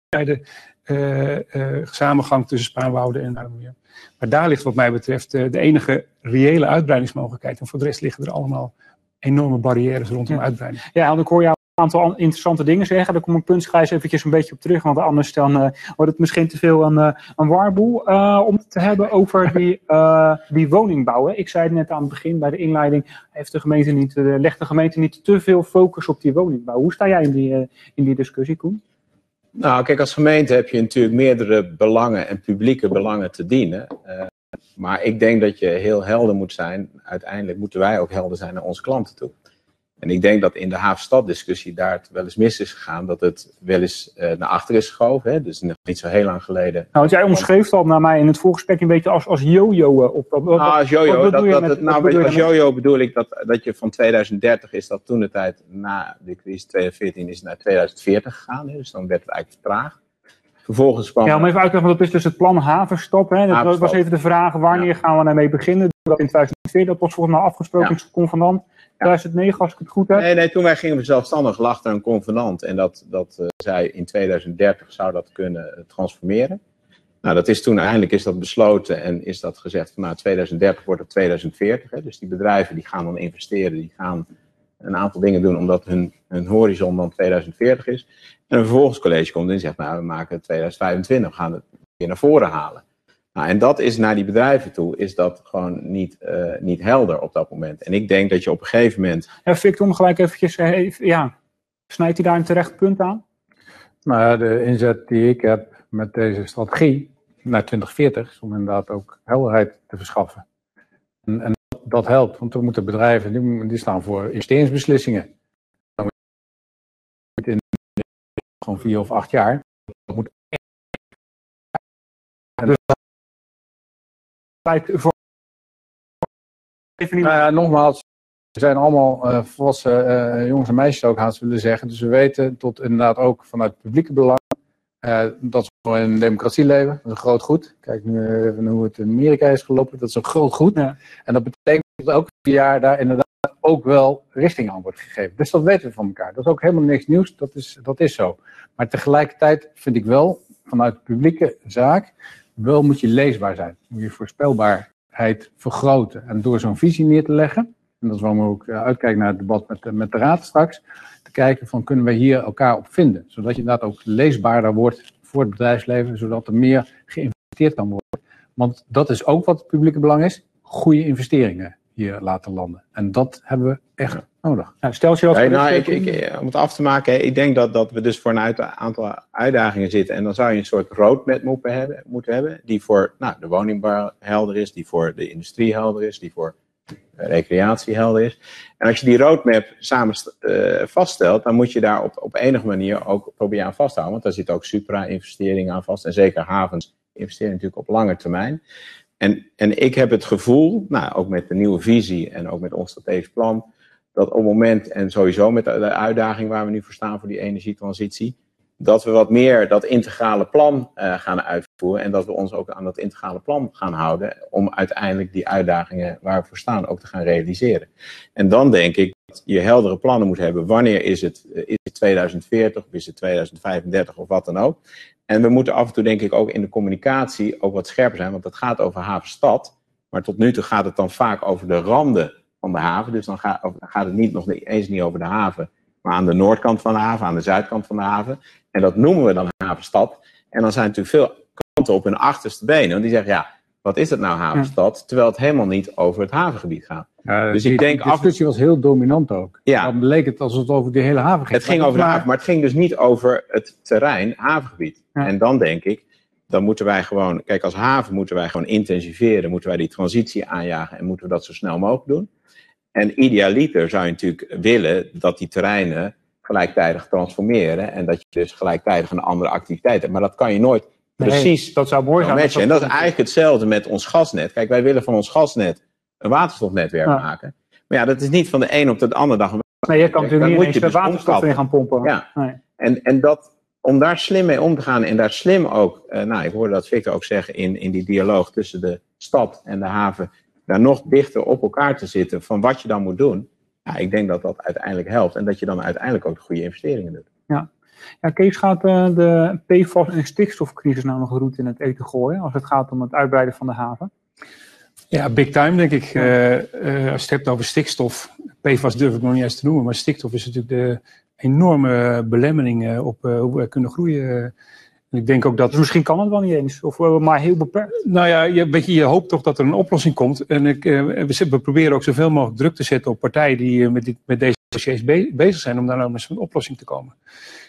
bij de eh, eh, samengang tussen Spaanwouden en Haarlemmermeer. Maar daar ligt wat mij betreft eh, de enige reële uitbreidingsmogelijkheid. En voor de rest liggen er allemaal enorme barrières rondom Ja. uitbreiding. Ja, want ik hoor jou aantal an- interessante dingen zeggen. Daar kom ik puntsgewijs eventjes een beetje op terug. Want anders dan, eh, wordt het misschien te veel een, eh, een warboel. eh, om het te hebben over die, eh, die woningbouw. hè. Ik zei het net aan het begin bij de inleiding. Heeft de gemeente niet, legt de gemeente niet te veel focus op die woningbouw? Hoe sta jij in die, in die discussie, Koen? Nou, kijk, als gemeente heb je natuurlijk meerdere belangen en publieke belangen te dienen. Maar ik denk dat je heel helder moet zijn. Uiteindelijk moeten wij ook helder zijn naar onze klanten toe. En ik denk dat in de havenstaddiscussie daar het wel eens mis is gegaan. Dat het wel eens eh, naar achter is geschoven. Hè? Dus nog niet zo heel lang geleden. Nou, want jij omschreef al naar mij in het voorgesprek een beetje als, als yo-yo eh, op dat. Nou, als jojo, dat, bedoel dat met- het, nou, bedoel als jojo bedoel ik dat, dat je van 2030 is dat toen de tijd na de crisis 2014 is naar 2040 gegaan. Hè? Dus dan werd het eigenlijk vertraagd. Vervolgens kwam Ja, om even uit te leggen, want dat is dus het plan Havenstop. Hè. Dat was- even de vraag, wanneer gaan we daarmee beginnen? Dat in 2002, dat was volgens mij afgesproken Ja. in convenant. 2009, als ik het goed heb. Nee, nee, toen wij gingen we zelfstandig lag er een convenant. En dat, dat eh, zei in 2030 zou dat kunnen eh, transformeren. Nou, dat is toen uiteindelijk is dat besloten en is dat gezegd van nou 2030 wordt het 2040. Hè. Dus die bedrijven die gaan dan investeren, die gaan een aantal dingen doen omdat hun, hun horizon dan 2040 is. En een vervolgingscollege komt en zegt nou we maken het 2025, we gaan het weer naar voren halen. Nou, en dat is naar die bedrijven toe, is dat gewoon niet, eh, niet helder op dat moment. En ik denk dat je op een gegeven moment Ja, Victor, om gelijk eventjes, eh, even- ja, snijdt hij daar een terecht punt aan? Nou ja, de inzet die ik heb met deze strategie naar 2040 is om inderdaad ook helderheid te verschaffen. En, en dat, dat helpt, want we moeten bedrijven, die, die staan voor investeringsbeslissingen. Dan moet in gewoon vier of acht jaar. Dat moet Tijd voor... Even niet Nou ja, nogmaals, we zijn allemaal eh, volwassen eh, jongens en meisjes ook, haast willen zeggen. Dus we weten tot inderdaad ook vanuit het publieke belang eh, dat we in een democratie leven. Dat is een groot goed. Kijk nu even hoe het in Amerika is gelopen. Dat is een groot goed. Ja. En dat betekent dat vier jaar daar inderdaad ook wel richting aan wordt gegeven. Dus dat weten we van elkaar. Dat is ook helemaal niks nieuws. Dat is, dat is zo. Maar tegelijkertijd vind ik wel, vanuit publieke zaak, wel moet je leesbaar zijn. Moet je voorspelbaarheid vergroten. En door zo'n visie neer te leggen, en dat is waarom we ook eh, uitkijken naar het debat met, de- met de Raad straks, te kijken van kunnen we hier elkaar op vinden. Zodat je inderdaad ook leesbaarder wordt voor het bedrijfsleven, zodat er meer geïnvesteerd kan worden. Want dat is ook wat het publieke belang is, goede investeringen hier laten landen. En dat hebben we echt nodig. Nou, stel je wat Nee, voor nou, de- ik, ik, eh, om het af te maken, hè, ik denk dat, dat we dus voor een uit- aantal uitdagingen zitten. En dan zou je een soort roadmap moeten hebben, moeten hebben die voor nou, de woningbouw helder is, die voor de industrie helder is, die voor recreatie helder is. En als je die roadmap samen eh, vaststelt, dan moet je daar op, op enige manier ook proberen aan vasthouden. Want daar zit ook supra-investeringen aan vast. En zeker havens investeren natuurlijk op lange termijn. En, en ik heb het gevoel, nou, ook met de nieuwe visie en ook met ons strategisch plan, dat op het moment, en sowieso met de, uitdaging waar we nu voor staan voor die energietransitie, dat we wat meer dat integrale plan eh, gaan uitvoeren en dat we ons ook aan dat integrale plan gaan houden om uiteindelijk die uitdagingen waar we voor staan ook te gaan realiseren. En dan denk ik dat je heldere plannen moet hebben. Wanneer is het? Eh, Is het 2040 of is het 2035 of wat dan ook? En we moeten af en toe denk ik ook in de communicatie ook wat scherper zijn, want het gaat over havenstad. Maar tot nu toe gaat het dan vaak over de randen van de haven. Dus dan gaat, gaat het niet, nog eens niet over de haven, maar aan de noordkant van de haven, aan de zuidkant van de haven. En dat noemen we dan havenstad. En dan zijn natuurlijk veel klanten op hun achterste benen. Want die zeggen, ja, wat is het nou havenstad? Terwijl het helemaal niet over het havengebied gaat. Dus ik denk de af- discussie was heel dominant ook. Ja. Dan leek het alsof het over de hele haven ging. Het ging over de haven, maar het ging dus niet over het terrein, havengebied. Ja. En dan denk ik, dan moeten wij gewoon, kijk, als haven moeten wij gewoon intensiveren, moeten wij die transitie aanjagen en moeten we dat zo snel mogelijk doen. En idealiter zou je natuurlijk willen dat die terreinen gelijktijdig transformeren en dat je dus gelijktijdig een andere activiteit hebt. Maar dat kan je nooit Nee, precies dat zou mooi zijn. En dat is eigenlijk hetzelfde met ons gasnet. Kijk, wij willen van ons gasnet een waterstofnetwerk Ja. maken. Maar ja, dat is niet van de een op de andere dag. Nee, je kan natuurlijk niet eens dus waterstof in gaan pompen. Ja. Nee. En, en dat, om daar slim mee om te gaan en daar slim ook, eh, nou, ik hoorde dat Victor ook zeggen in, in die dialoog tussen de stad en de haven, daar nog dichter op elkaar te zitten van wat je dan moet doen. Ja, ik denk dat dat uiteindelijk helpt en dat je dan uiteindelijk ook de goede investeringen doet. Ja, Kees gaat eh, de PFAS en stikstofcrisis nou nog roet in het eten gooien als het gaat om het uitbreiden van de haven. Ja, big time denk ik. Eh, eh, als je het hebt over stikstof, PFAS durf ik nog niet eens te noemen, maar stikstof is natuurlijk de enorme belemmering eh, op hoe we kunnen groeien. En ik denk ook dat Dus misschien kan het wel niet eens, of maar heel beperkt. Nou ja, je, weet je, je hoopt toch dat er een oplossing komt. En ik, we, we proberen ook zoveel mogelijk druk te zetten op partijen die met, dit, met deze dossiers be- bezig zijn om daar nou met een oplossing te komen.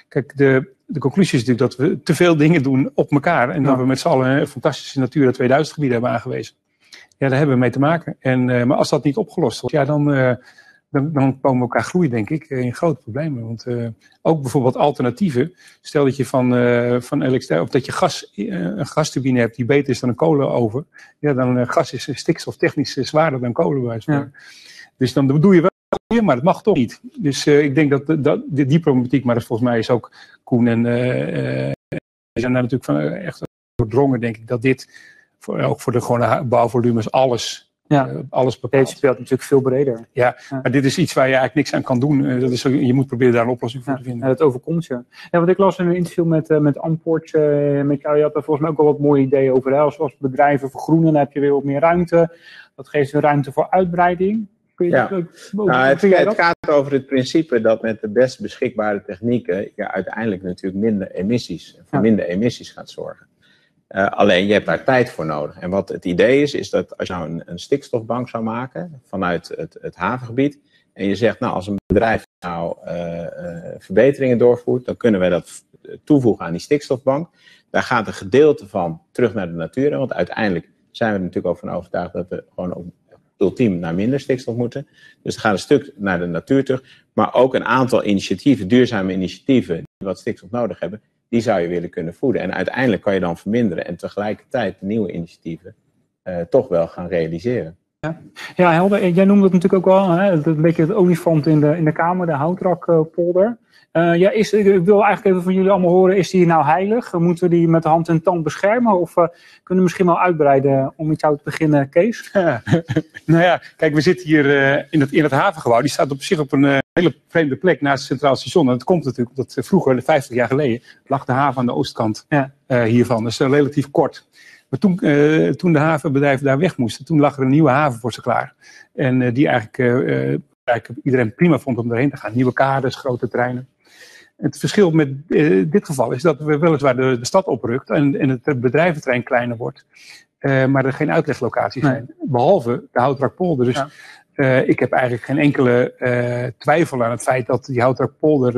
Kijk, de, de conclusie is natuurlijk dat we te veel dingen doen op elkaar. En dat we met z'n allen een fantastische Natura 2000 gebieden hebben aangewezen. Ja, daar hebben we mee te maken. En, eh, maar als dat niet opgelost wordt, ja, dan, eh, dan, dan komen we elkaar groeien, denk ik, eh, in grote problemen. Want ook bijvoorbeeld alternatieven. Stel dat je van, van elektriciteit, of dat je gas, een gasturbine hebt die beter is dan een kolenoven. Ja, dan gas is stikstoftechnisch zwaarder dan kolen. bij Ja. Dus dan doe je wel maar dat mag toch niet. Dus ik denk dat, dat die, die problematiek, maar dat volgens mij is ook Koen en die zijn daar natuurlijk van echt doordrongen, denk ik, dat dit voor, ook voor de gewone bouwvolumes alles, Ja. eh, alles Het bepaalt. speelt natuurlijk veel breder. Maar dit is iets waar je eigenlijk niks aan kan doen. Eh, dat is, je moet proberen daar een oplossing voor Ja, te vinden. Ja, dat overkomt je. Ja, want ik las in een interview met, eh, met Amport, met jou, je had daar volgens mij ook wel wat mooie ideeën over. Hè? Als, als bedrijven vergroenen, dan heb je weer wat meer ruimte. Dat geeft weer ruimte voor uitbreiding. Kun je Ja. dat Nou, het, het gaat over het principe dat met de best beschikbare technieken je uiteindelijk natuurlijk minder emissies, voor Ja. minder emissies gaat zorgen. Eh, alleen je hebt daar tijd voor nodig. En wat het idee is, is dat als je nou een, een stikstofbank zou maken vanuit het, het havengebied. En je zegt, nou, als een bedrijf nou eh, eh, verbeteringen doorvoert, dan kunnen wij dat toevoegen aan die stikstofbank. Daar gaat een gedeelte van terug naar de natuur. Want uiteindelijk zijn we er natuurlijk over van overtuigd dat we gewoon op, ultiem naar minder stikstof moeten. Dus er gaat een stuk naar de natuur terug. Maar ook een aantal initiatieven, duurzame initiatieven, die wat stikstof nodig hebben, die zou je willen kunnen voeden. En uiteindelijk kan je dan verminderen en tegelijkertijd nieuwe initiatieven eh, toch wel gaan realiseren. Ja, helder. En Jij noemde het natuurlijk ook wel, hè, een beetje het olifant in de, in de kamer, de houtrakpolder. Eh ja, is, ik wil eigenlijk even van jullie allemaal horen, is die nou heilig? Moeten we die met hand en tand beschermen? Of eh, kunnen we misschien wel uitbreiden om met jou te beginnen, Kees? Ja. nou ja, kijk, we zitten hier eh, in, het, in het havengebouw. Die staat op zich op een eh, hele vreemde plek naast het Centraal Station. En dat komt natuurlijk omdat eh, vroeger, 50 jaar geleden, lag de haven aan de oostkant Ja. eh, hiervan. Dus eh, relatief kort. Maar toen, eh, toen de havenbedrijven daar weg moesten, toen lag er een nieuwe haven voor ze klaar. En eh, die eigenlijk, eh, eigenlijk iedereen prima vond om erheen te gaan. Nieuwe kades, grote treinen. Het verschil met dit geval is dat we weliswaar de, de stad oprukt en, en het bedrijventrein kleiner wordt. maar er geen uitleglocaties Nee. zijn. Behalve de Houtrakpolder. Dus Ja. ik heb eigenlijk geen enkele twijfel aan het feit dat die Houtrakpolder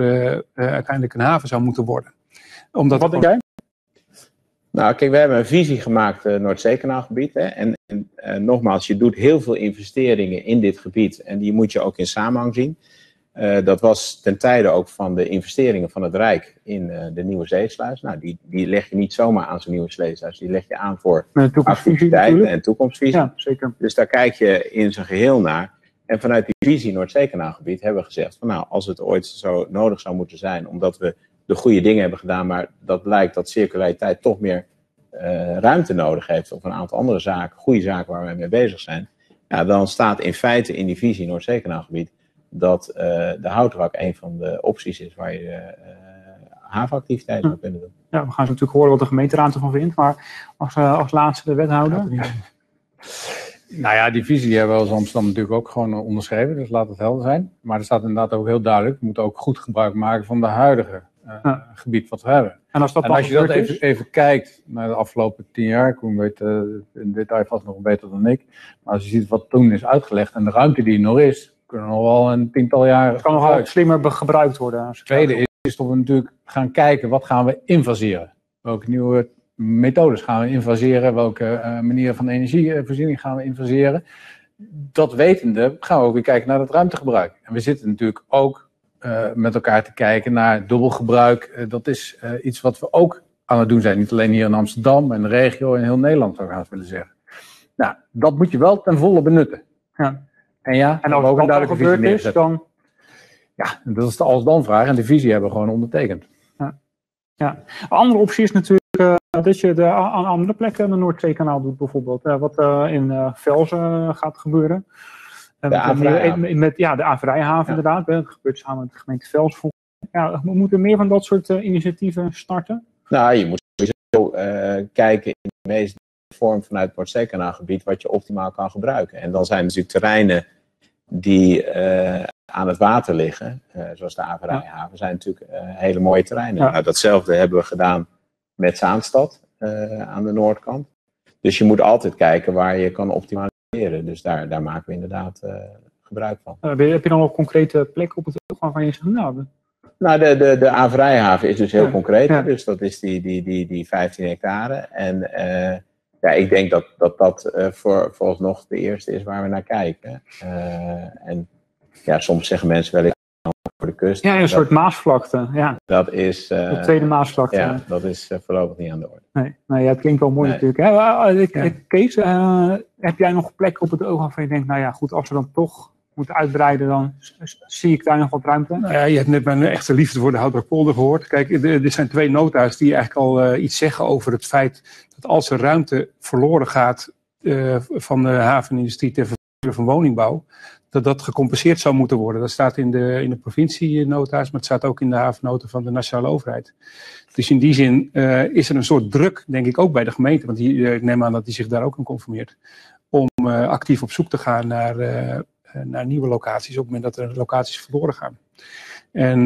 eh, uiteindelijk een haven zou moeten worden. Omdat Wat denk jij? Nou, kijk, we hebben een visie gemaakt, uh, Noordzeekanaalgebied. Hè? En, en uh, nogmaals, je doet heel veel investeringen in dit gebied. En die moet je ook in samenhang zien. Uh, dat was ten tijde ook van de investeringen van het Rijk in uh, de nieuwe zeesluis. Nou, die, die leg je niet zomaar aan zo'n nieuwe zeesluis. Die leg je aan voor activiteiten en toekomstvisie. Ja, zeker. Dus daar kijk je in zijn geheel naar. En vanuit die visie Noordzeekanaalgebied hebben we gezegd van nou, als het ooit zo nodig zou moeten zijn, omdat we de goede dingen hebben gedaan, maar dat blijkt dat circulariteit toch meer uh, ruimte nodig heeft of een aantal andere zaken, goede zaken waar wij mee bezig zijn, ja, dan staat in feite in die visie Noordzeekanaalgebied dat uh, de houtrak een van de opties is waar je uh, havenactiviteiten zou kunnen doen. Ja, we gaan zo natuurlijk horen wat de gemeenteraad ervan vindt, maar als, uh, als laatste de wethouder. Nou ja, die visie hebben we als Amsterdam natuurlijk ook gewoon onderschreven, dus laat het helder zijn. Maar er staat inderdaad ook heel duidelijk, we moeten ook goed gebruik maken van de huidige ja. gebied wat we hebben. En als, dat en als je dat even, even, kijkt naar de afgelopen tien jaar, Koen weet uh, in detail vast nog beter dan ik, maar als je ziet wat toen is uitgelegd en de ruimte die er nog is, kunnen we nog wel een tiental jaar. Het kan nog wel slimmer gebruikt worden. Het tweede is, is dat we natuurlijk gaan kijken, wat gaan we invaseren? Welke nieuwe methodes gaan we invaseren? Welke uh, manieren van energievoorziening gaan we invaseren? Dat wetende gaan we ook weer kijken naar het ruimtegebruik. En we zitten natuurlijk ook met elkaar te kijken naar dubbelgebruik. Uh, dat is iets wat we ook aan het doen zijn. Niet alleen hier in Amsterdam, maar in de regio en heel Nederland zou ik haast willen zeggen. Nou, dat moet je wel ten volle benutten. Ja. En ja, en als ook dat een duidelijke gebeurd visie is, dan... Ja, dat is de als-dan-vraag. En de visie hebben we gewoon ondertekend. Ja. ja. Een andere optie is natuurlijk uh, dat je de, aan andere plekken een Noordzeekanaal doet, bijvoorbeeld. Uh, wat uh, in Velzen gaat gebeuren. De met, ja, de Averijhaven inderdaad. Dat gebeurt samen met de gemeente Velzen. Ja, we moeten meer van dat soort initiatieven starten. Nou, je moet sowieso kijken in de meest vorm vanuit het Noordzeekanaalgebied wat je optimaal kan gebruiken. En dan zijn er natuurlijk terreinen die uh, aan het water liggen, uh, zoals de Averijhaven, zijn natuurlijk uh, hele mooie terreinen. Ja. Nou, datzelfde hebben we gedaan met Zaanstad aan de noordkant. Dus je moet altijd kijken waar je kan optimaliseren. Dus daar, daar maken we inderdaad gebruik van. heb je dan nog concrete plekken op het oog waarvan je zegt, nou... Nou, de, de, de Averijhaven is dus heel ja. concreet. Dus dat is die, die, die, die 15 hectare. En ja, ik denk dat dat, dat voor, vooralsnog de eerste is waar we naar kijken. En ja, soms zeggen mensen wel eens voor de kust. Ja, een dat, soort Maasvlakte. Ja. Dat is. Uh, de tweede Maasvlakte. Ja, dat is voorlopig niet aan de orde. Nee, nee ja, het klinkt wel mooi nee. natuurlijk. Hè? Ik, ja. Kees, heb jij nog plekken op het oog waarvan je denkt, nou ja, goed, als we dan toch moeten uitbreiden, dan zie ik daar nog wat ruimte. Nou ja, je hebt net mijn echte liefde voor de Houtrakpolder gehoord. Kijk, er zijn twee nota's die eigenlijk al uh, iets zeggen over het feit dat als er ruimte verloren gaat uh, van de havenindustrie ter vervanging van woningbouw, dat dat gecompenseerd zou moeten worden. Dat staat in de, in de provincienota's, maar het staat ook in de havennoten van de nationale overheid. Dus in die zin uh, is er een soort druk, denk ik, ook bij de gemeente, want die, ik neem aan dat die zich daar ook aan conformeert, om actief op zoek te gaan naar naar nieuwe locaties op het moment dat er locaties verloren gaan. En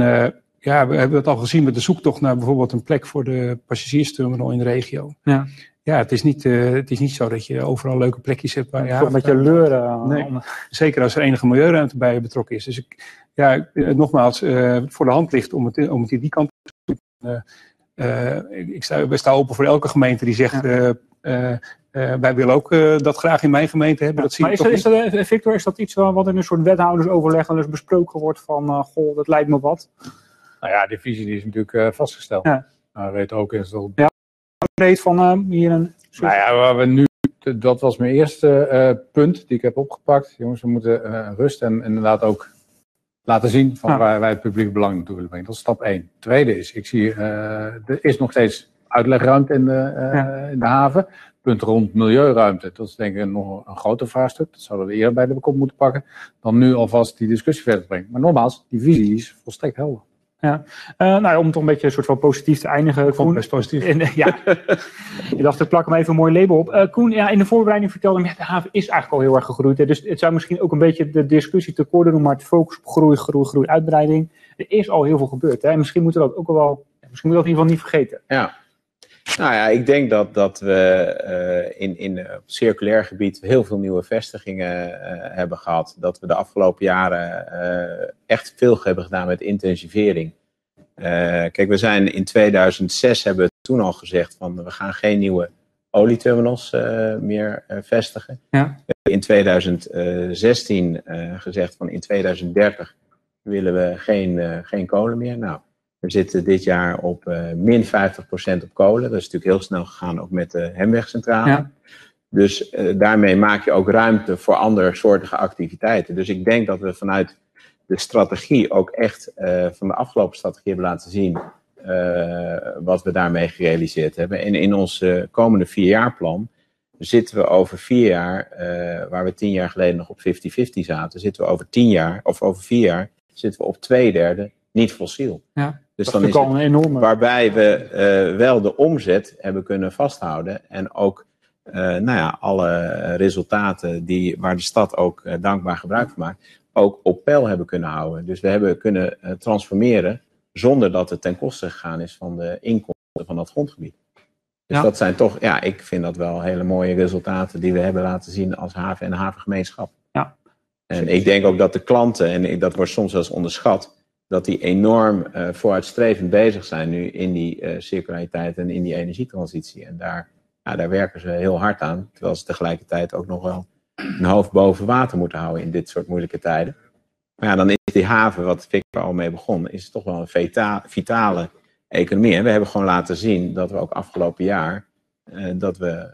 ja, we hebben het al gezien met de zoektocht naar bijvoorbeeld een plek voor de passagiersterminal in de regio. Ja, ja het, is niet, uh, het is niet zo dat je overal leuke plekjes hebt waar je Toch een beetje leuren. Nee, zeker als er enige milieuruimte bij betrokken is. Dus ik, ja, nogmaals, uh, voor de hand ligt om het, om het in die kant te doen. ik sta, we staan open voor elke gemeente die zegt... Ja. Uh, wij willen ook uh, dat graag in mijn gemeente hebben. Ja, dat zie maar is, dat, is dat, Victor, is dat iets wat in een soort wethoudersoverleg wel eens besproken wordt van, uh, goh, dat lijkt me wat? Nou ja, die visie die is natuurlijk vastgesteld. Ja. Maar weet ook is dat... Breed van hier een... Nou ja, waar we nu, dat was mijn eerste punt die ik heb opgepakt. Jongens, we moeten rust en inderdaad ook laten zien van waar wij het publiek belang naartoe willen brengen. Dat is stap één. Tweede is, ik zie, er is nog steeds uitlegruimte in de, ja. in de haven punt rond milieuruimte, dat is denk ik nog een groter vraagstuk. Dat zouden we eerder bij de kop moeten pakken. Dan nu alvast die discussie verder brengen. Maar nogmaals, die visie is volstrekt helder. Ja. Uh, nou ja, om het een beetje een soort van positief te eindigen. Ik vond het best positief. En, ja, je dacht, ik plak hem even een mooi label op. Uh, Koen, ja, in de voorbereiding vertelde me, ja, de haven is eigenlijk al heel erg gegroeid. Hè. Dus het zou misschien ook een beetje de discussie te kort doen, maar het focus op groei, groei, groei, uitbreiding. Er is al heel veel gebeurd. Hè. En misschien moeten we dat ook wel, misschien moeten we dat in ieder geval niet vergeten. Ja. Nou ja, ik denk dat, dat we uh, in, in op circulair gebied heel veel nieuwe vestigingen uh, hebben gehad. Dat we de afgelopen jaren uh, echt veel hebben gedaan met intensivering. kijk, we zijn in 2006 hebben we toen al gezegd van we gaan geen nieuwe olieterminals meer vestigen. Ja. We hebben in 2016 gezegd van in 2030 willen we geen, geen kolen meer. Nou, we zitten dit jaar op uh, min 50% op kolen. Dat is natuurlijk heel snel gegaan ook met de Hemwegcentrale. Ja. Dus uh, daarmee maak je ook ruimte voor andere soortige activiteiten. Dus ik denk dat we vanuit de strategie ook echt uh, van de afgelopen strategie hebben laten zien wat we daarmee gerealiseerd hebben. En in ons komende vierjaarplan zitten we over vier jaar, waar we tien jaar geleden nog op 50-50 zaten, zitten we over tien jaar, of over vier jaar, zitten we op twee derde niet fossiel. Ja. Dus dat dan is enorme. Waarbij we uh, wel de omzet hebben kunnen vasthouden. En ook uh, nou ja, alle resultaten die, waar de stad ook uh, dankbaar gebruik van maakt, ook op peil hebben kunnen houden. Dus we hebben kunnen transformeren zonder dat het ten koste gegaan is van de inkomsten van dat grondgebied. Dus Ja. dat zijn toch, ja, ik vind dat wel hele mooie resultaten die we hebben laten zien als haven en havengemeenschap. Ja. En ik denk ook dat de klanten, en dat wordt soms wel eens onderschat, dat die enorm eh, vooruitstrevend bezig zijn nu in die eh, circulariteit en in die energietransitie. En daar, ja, daar werken ze heel hard aan, terwijl ze tegelijkertijd ook nog wel een hoofd boven water moeten houden in dit soort moeilijke tijden. Maar ja, dan is die haven, wat Victor al mee begon, is toch wel een vita- vitale economie. En we hebben gewoon laten zien dat we ook afgelopen jaar, eh, dat we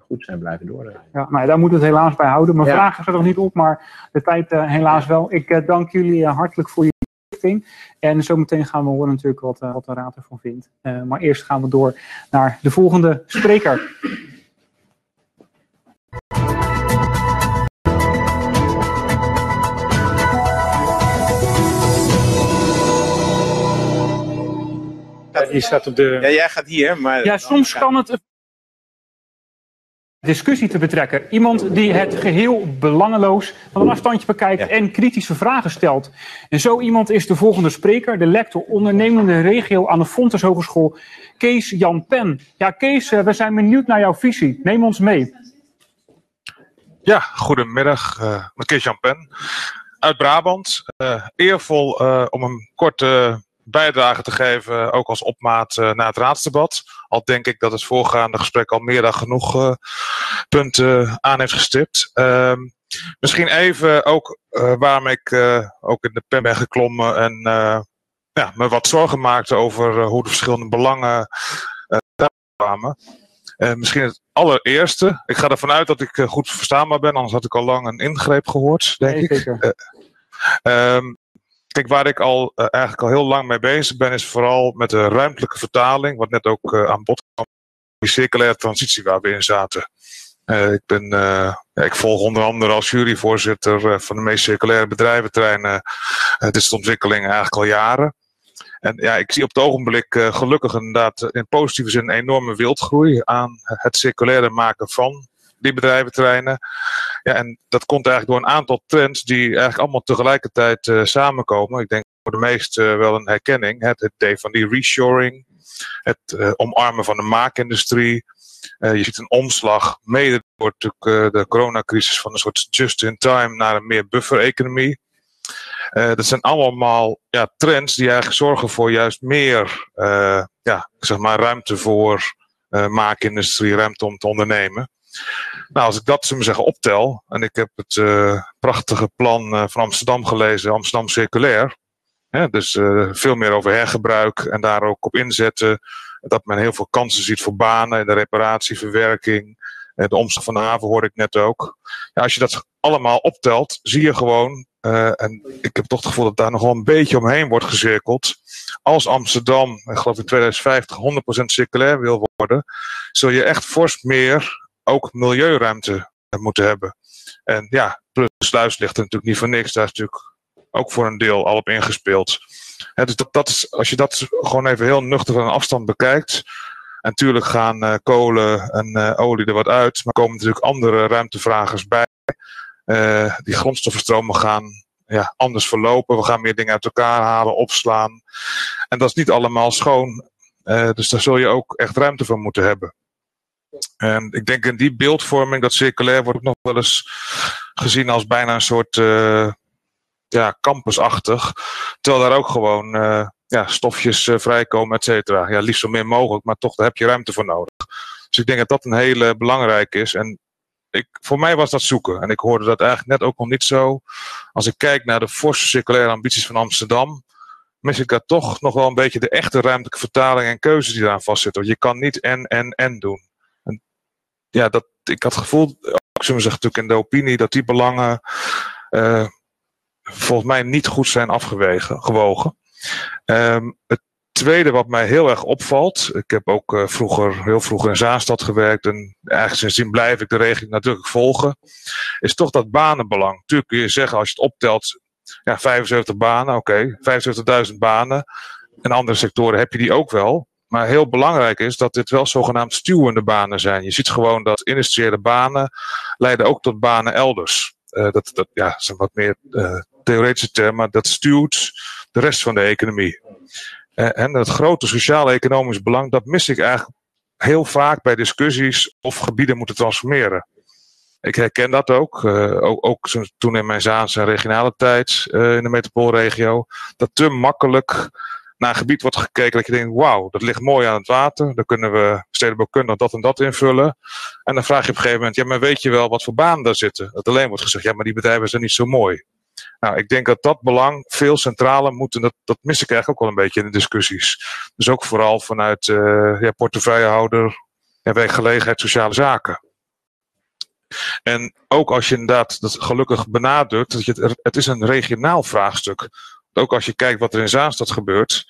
goed zijn blijven doordraaien. Ja, nou ja, daar moeten we het helaas bij houden. Mijn Ja. vragen zijn er nog niet op, maar de tijd helaas wel. Ik dank jullie hartelijk voor je toelichting. En zometeen gaan we horen natuurlijk wat, eh, wat de raad ervan vindt. Eh, maar eerst gaan we door naar de volgende spreker. Die staat op de... Ja, jij gaat hier, maar... Ja, soms kan het discussie te betrekken. Iemand die het geheel belangeloos van een afstandje bekijkt Ja. en kritische vragen stelt. En zo iemand is de volgende spreker, de lector ondernemende regio aan de Fontes Hogeschool, Kees Jan Pen. Ja, Kees, eh, we zijn benieuwd naar jouw visie. Neem ons mee. Ja, goedemiddag. eh mijn Kees Jan Pen uit Brabant. Eh, eervol eh, om een korte bijdrage te geven, ook als opmaat eh, naar het raadsdebat. Al denk ik dat het voorgaande gesprek al meer dan genoeg eh, punten aan heeft gestipt. Ehm, misschien even ook eh, waarom ik eh, ook in de pen ben geklommen en eh, ja, me wat zorgen maakte over eh, hoe de verschillende belangen eh daar kwamen. Eh, misschien het allereerste. Ik ga ervan uit dat ik eh, goed verstaanbaar ben, anders had ik al lang een ingreep gehoord, denk Nee, ik. zeker. Kijk, waar ik al eh, eigenlijk al heel lang mee bezig ben, is vooral met de ruimtelijke vertaling, wat net ook eh, aan bod kwam, die circulaire transitie waar we in zaten. Eh, ik, ben, ik volg onder andere als juryvoorzitter van de meest circulaire bedrijventreinen dit soort ontwikkelingen eigenlijk al jaren. En ja, ik zie op het ogenblik gelukkig inderdaad in positieve zin een enorme wildgroei aan het circulaire maken van die bedrijventerreinen. Ja, en dat komt eigenlijk door een aantal trends die eigenlijk allemaal tegelijkertijd eh, samenkomen. Ik denk voor de meesten wel een herkenning. Het, het van die reshoring, het eh, omarmen van de maakindustrie. Eh, je ziet een omslag, mede door natuurlijk, eh, de coronacrisis, van een soort just-in-time naar een meer buffer-economie. Eh, dat zijn allemaal ja, trends die eigenlijk zorgen voor juist meer eh, ja, zeg maar, ruimte voor eh, maakindustrie, ruimte om te ondernemen. Nou, als ik dat we zeggen optel, en ik heb het eh, prachtige plan eh, van Amsterdam gelezen, Amsterdam Circulair. Dus eh, veel meer over hergebruik en daar ook op inzetten. Dat men heel veel kansen ziet voor banen in de reparatie, verwerking. de omslag van de haven hoorde ik net ook. Ja, als je dat allemaal optelt, zie je gewoon, en ik heb toch het gevoel dat daar nog wel een beetje omheen wordt gezirkeld. Als Amsterdam, ik geloof in 2050, 100% circulair wil worden, zul je echt fors meer ook milieuruimte moeten hebben. En ja, plus sluis ligt er natuurlijk niet voor niks. Daar is natuurlijk ook voor een deel al op ingespeeld. Dus dat, dat is, als je dat gewoon even heel nuchter van een afstand bekijkt. En natuurlijk gaan uh, kolen en uh, olie er wat uit. Maar komen natuurlijk andere ruimtevragers bij. Uh, die grondstoffenstromen gaan ja, anders verlopen. We gaan meer dingen uit elkaar halen, opslaan. En dat is niet allemaal schoon. dus daar zul je ook echt ruimte voor moeten hebben. En ik denk in die beeldvorming, dat circulair wordt ook nog wel eens gezien als bijna een soort uh, ja, campusachtig. Terwijl daar ook gewoon uh, ja, stofjes uh, vrijkomen, et cetera. Ja, liefst zo min mogelijk, maar toch, daar heb je ruimte voor nodig. Dus ik denk dat dat een hele belangrijke is. En ik, voor mij was dat zoeken. En ik hoorde dat eigenlijk net ook nog niet zo. Als ik kijk naar de forse circulaire ambities van Amsterdam, mis ik daar toch nog wel een beetje de echte ruimtelijke vertaling en keuzes die daaraan vastzitten. Want je kan niet en, en, en doen ja, dat, ik had het gevoel, ook zeggen natuurlijk in de opinie, dat die belangen uh, volgens mij niet goed zijn afgewegen, gewogen. Um, het tweede wat mij heel erg opvalt, ik heb ook uh, vroeger, heel vroeger in Zaanstad gewerkt en eigenlijk sindsdien blijf ik de regio natuurlijk volgen, is toch dat banenbelang. Natuurlijk kun je zeggen, als je het optelt, ja, 75 banen, oké, okay, 75.000 banen. In andere sectoren heb je die ook wel. Maar heel belangrijk is dat dit wel zogenaamd stuwende banen zijn. Je ziet gewoon dat industriële banen leiden ook tot banen elders. Uh, dat, dat ja, zijn wat meer uh, theoretische termen, maar dat stuwt de rest van de economie. Uh, en het grote sociaal-economisch belang, dat mis ik eigenlijk heel vaak bij discussies of gebieden moeten transformeren. Ik herken dat ook, ook, ook toen in mijn Zaanse regionale tijd in de metropoolregio, dat te makkelijk naar een gebied wordt gekeken dat je denkt, wauw, dat ligt mooi aan het water. Dan kunnen we stedenbouwkundig dat en dat invullen. En dan vraag je op een gegeven moment, ja, maar weet je wel wat voor banen daar zitten? Dat alleen wordt gezegd, ja, maar die bedrijven zijn niet zo mooi. Nou, ik denk dat dat belang veel centraler moet. En dat, dat mis ik eigenlijk ook wel een beetje in de discussies. Dus ook vooral vanuit uh, ja, portefeuillehouder en werkgelegenheid, sociale zaken. En ook als je inderdaad dat gelukkig benadrukt, dat je het, het is een regionaal vraagstuk ook als je kijkt wat er in Zaanstad gebeurt,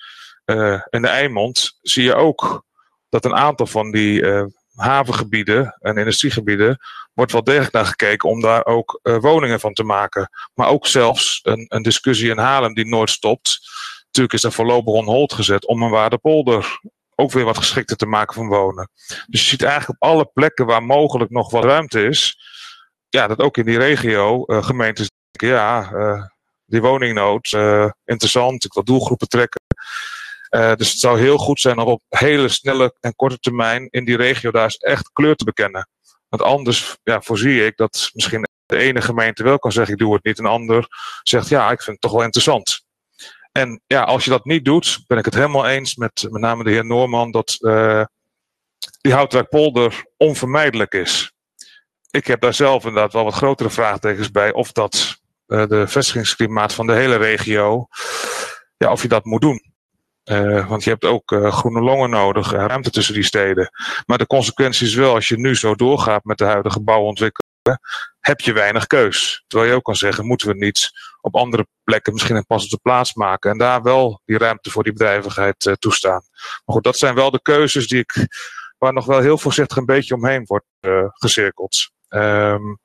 uh, in de Eimond, zie je ook dat een aantal van die uh, havengebieden en industriegebieden wordt wel degelijk naar gekeken om daar ook uh, woningen van te maken. Maar ook zelfs een, een discussie in Haarlem die nooit stopt. Natuurlijk is er voorlopig on hold gezet om een Waardepolder ook weer wat geschikter te maken van wonen. Dus je ziet eigenlijk op alle plekken waar mogelijk nog wat ruimte is, ja, dat ook in die regio gemeentes denken, ja, die woningnood uh, interessant. Ik wil doelgroepen trekken. Uh, dus het zou heel goed zijn om op hele snelle en korte termijn in die regio daar eens echt kleur te bekennen. Want anders ja, voorzie ik dat misschien de ene gemeente wel kan zeggen ik doe het niet. En de ander zegt ja, ik vind het toch wel interessant. En ja, als je dat niet doet, ben ik het helemaal eens met met name de heer Noorman dat uh, die Houtwerkpolder onvermijdelijk is. Ik heb daar zelf inderdaad wel wat grotere vraagtekens bij of dat de vestigingsklimaat van de hele regio, ja, of je dat moet doen. Uh, want je hebt ook uh, groene longen nodig, uh, ruimte tussen die steden. Maar de consequentie is wel, als je nu zo doorgaat met de huidige bouwontwikkeling, heb je weinig keus. Terwijl je ook kan zeggen, moeten we niet op andere plekken misschien een passende plaats maken en daar wel die ruimte voor die bedrijvigheid toestaan. Maar goed, dat zijn wel de keuzes die ik, waar nog wel heel voorzichtig een beetje omheen wordt gecirkeld. Um,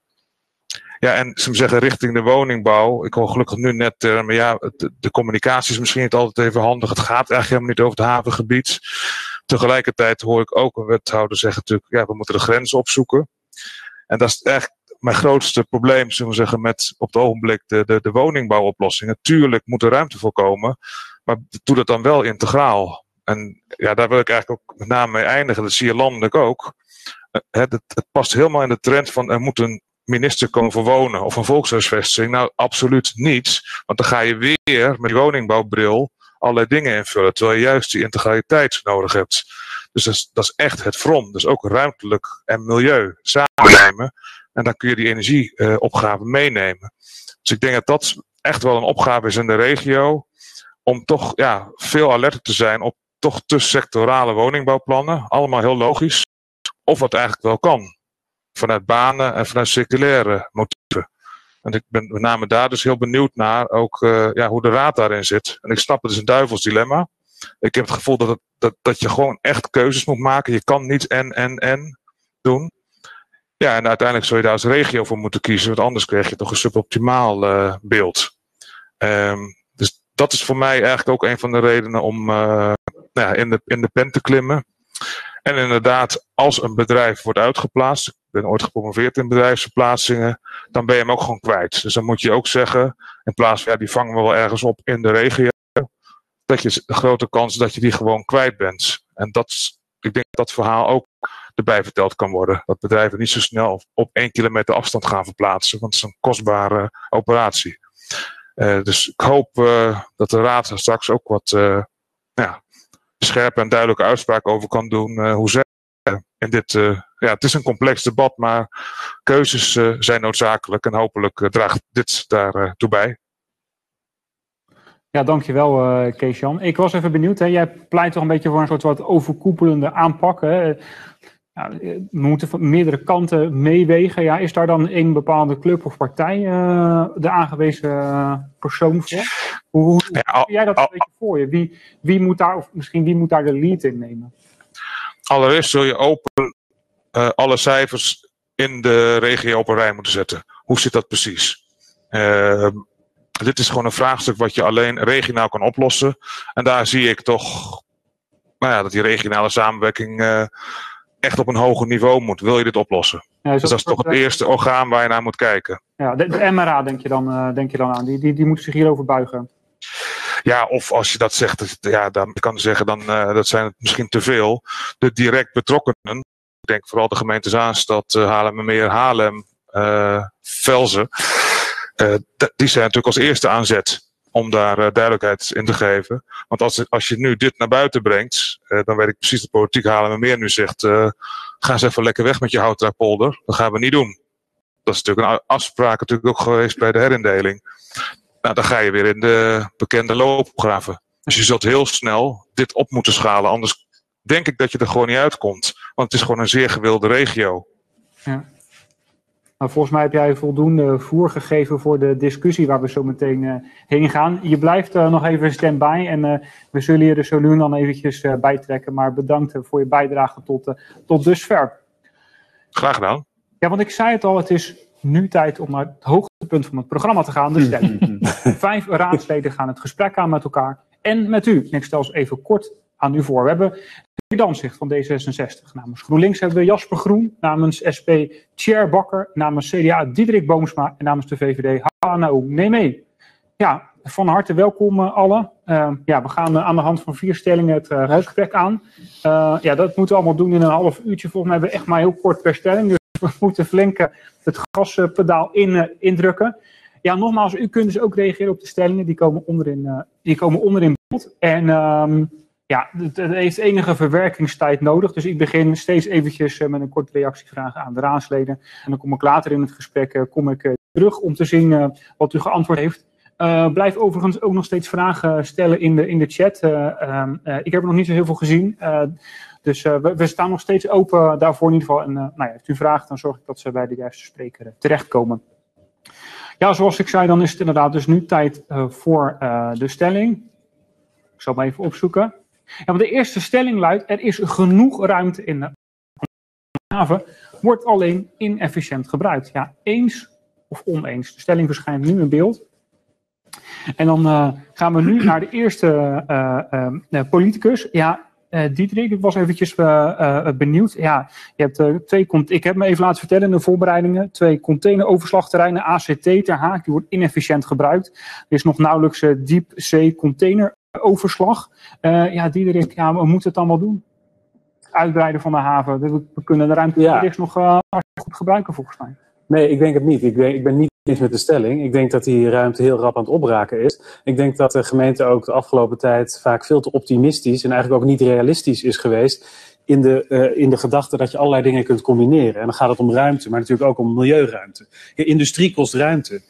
ja, en ze zeggen richting de woningbouw. Ik hoor gelukkig nu net termen. Ja, de, communicatie is misschien niet altijd even handig. Het gaat eigenlijk helemaal niet over het havengebied. Tegelijkertijd hoor ik ook een wethouder zeggen natuurlijk, ja, we moeten de grenzen opzoeken. En dat is echt mijn grootste probleem, zullen we zeggen, met op het ogenblik de, de, de woningbouwoplossing. Natuurlijk moet er ruimte voor komen, maar doe dat dan wel integraal. En ja, daar wil ik eigenlijk ook met name mee eindigen. Dat zie je landelijk ook. Het, het, het past helemaal in de trend van er moet een minister komen voor wonen of een volkshuisvesting? Nou, absoluut niet. Want dan ga je weer met die woningbouwbril allerlei dingen invullen. Terwijl je juist die integraliteit nodig hebt. Dus dat is, echt het front. Dus ook ruimtelijk en milieu samennemen. En dan kun je die energieopgave uh, meenemen. Dus ik denk dat dat echt wel een opgave is in de regio. Om toch ja, veel alerter te zijn op toch te sectorale woningbouwplannen. Allemaal heel logisch. Of wat eigenlijk wel kan vanuit banen en vanuit circulaire motieven. En ik ben met name daar dus heel benieuwd naar ook uh, ja, hoe de raad daarin zit. En ik snap het is een duivels dilemma. Ik heb het gevoel dat, dat, dat je gewoon echt keuzes moet maken. Je kan niet en, en, en doen. Ja, en uiteindelijk zul je daar als regio voor moeten kiezen. Want anders krijg je toch een suboptimaal uh, beeld. Um, dus dat is voor mij eigenlijk ook een van de redenen om uh, nou ja, in, de, in de pen te klimmen. En inderdaad, als een bedrijf wordt uitgeplaatst, ik ben ooit gepromoveerd in bedrijfsverplaatsingen, dan ben je hem ook gewoon kwijt. Dus dan moet je ook zeggen, in plaats van ja, die vangen we wel ergens op in de regio, dat je de grote kans dat je die gewoon kwijt bent. En dat, ik denk dat dat verhaal ook erbij verteld kan worden. Dat bedrijven niet zo snel op één kilometer afstand gaan verplaatsen, want het is een kostbare operatie. Uh, dus ik hoop uh, dat de Raad straks ook wat uh, ja, scherpe en duidelijke uitspraak over kan doen. hoe zij in dit, ja, het is een complex debat, maar keuzes zijn noodzakelijk en hopelijk draagt dit daar toe bij. Ja, dankjewel Kees-Jan. Ik was even benieuwd, hè? jij pleit toch een beetje voor een soort wat overkoepelende aanpak. Hè? Ja, we moeten van meerdere kanten meewegen. Ja, is daar dan een bepaalde club of partij uh, de aangewezen persoon voor? Hoe, hoe ja, jij dat een beetje voor je? Wie, wie moet daar, of misschien wie moet daar de lead in nemen? Allereerst zul je open uh, alle cijfers in de regio op een rij moeten zetten. Hoe zit dat precies? Uh, dit is gewoon een vraagstuk wat je alleen regionaal kan oplossen. En daar zie ik toch nou ja, dat die regionale samenwerking echt op een hoger niveau moet. Wil je dit oplossen? Ja, dus dat is toch het eerste orgaan waar je naar moet kijken. Ja, de, de MRA denk je dan, uh, denk je dan aan. Die, die, die moeten zich hierover buigen. Ja, of als je dat zegt, ja, dan kan je zeggen, dan, uh, dat zijn het misschien te veel. De direct betrokkenen, ik denk vooral de gemeente Zaanstad, uh, Haarlemmermeer, Haarlem, uh, Velzen. Uh, die zijn natuurlijk als eerste aanzet om daar uh, duidelijkheid in te geven. Want als, als je nu dit naar buiten brengt, uh, dan weet ik precies dat politiek halen meer nu zegt, uh, ga eens even lekker weg met je houtdraakpolder. Dat gaan we niet doen. Dat is natuurlijk een afspraak natuurlijk ook geweest bij de herindeling. Nou, dan ga je weer in de bekende loopgraven. Dus je zult heel snel dit op moeten schalen, anders denk ik dat je er gewoon niet uitkomt. Want het is gewoon een zeer gewilde regio. Ja. Nou, volgens mij heb jij voldoende voer gegeven voor de discussie waar we zo meteen uh, heen gaan. Je blijft uh, nog even stand-by en uh, we zullen je er zo nu en dan eventjes bijtrekken. Maar bedankt voor je bijdrage tot, tot dusver. Graag gedaan. Ja, want ik zei het al, het is nu tijd om naar het hoogtepunt van het programma te gaan, de stelling. Vijf raadsleden gaan het gesprek aan met elkaar en met u. En ik stel ze even kort aan u voor. We hebben Danzicht van D66. Namens GroenLinks hebben we Jasper Groen. Namens SP Chair Bakker. Namens CDA Diederik Boomsma. En namens de VVD Hanna mee. Ja, van harte welkom uh, allen. Ja, we gaan aan de hand van vier stellingen het gesprek aan. ja, dat moeten we allemaal doen in een half uurtje. Volgens mij hebben we echt maar heel kort per stelling. Dus we moeten flink het gaspedaal in, indrukken. Ja, nogmaals, u kunt dus ook reageren op de stellingen. Die komen onderin, die komen onderin. En... ja, het, heeft enige verwerkingstijd nodig. Dus ik begin steeds eventjes met een korte reactievraag aan de raadsleden. En dan kom ik later in het gesprek uh, kom ik, uh, terug om te zien wat u geantwoord heeft. blijf overigens ook nog steeds vragen stellen in de, in de chat. Ehm, ik heb er nog niet zo heel veel gezien. dus we, we, staan nog steeds open daarvoor in ieder geval. En nou ja, u vragen, dan zorg ik dat ze bij de juiste spreker terechtkomen. Ja, zoals ik zei, dan is het inderdaad dus nu tijd voor de stelling. Ik zal hem even opzoeken. Ja, want de eerste stelling luidt, er is genoeg ruimte in de haven, wordt alleen inefficiënt gebruikt. Ja, eens of oneens. De stelling verschijnt nu in beeld. En dan uh, gaan we nu naar de eerste uh, uh, politicus. Ja, Diederik, ik was eventjes benieuwd. Ja, je hebt twee, ik heb me even laten vertellen in de voorbereidingen, twee containeroverslagterreinen, ACT ter Haak, die wordt inefficiënt gebruikt. Er is nog nauwelijks diepzee container overslag. Uh, ja, Diederik, ja, we moeten het allemaal doen. Uitbreiden van de haven. We, kunnen de ruimte ja. nog uh, goed gebruiken, volgens mij. Nee, ik denk het niet. Ik, denk, ik ben niet eens met de stelling. Ik denk dat die ruimte heel rap aan het opraken is. Ik denk dat de gemeente ook de afgelopen tijd vaak veel te optimistisch en eigenlijk ook niet realistisch is geweest in de, uh, in de gedachte dat je allerlei dingen kunt combineren. En dan gaat het om ruimte, maar natuurlijk ook om milieuruimte. De industrie kost ruimte.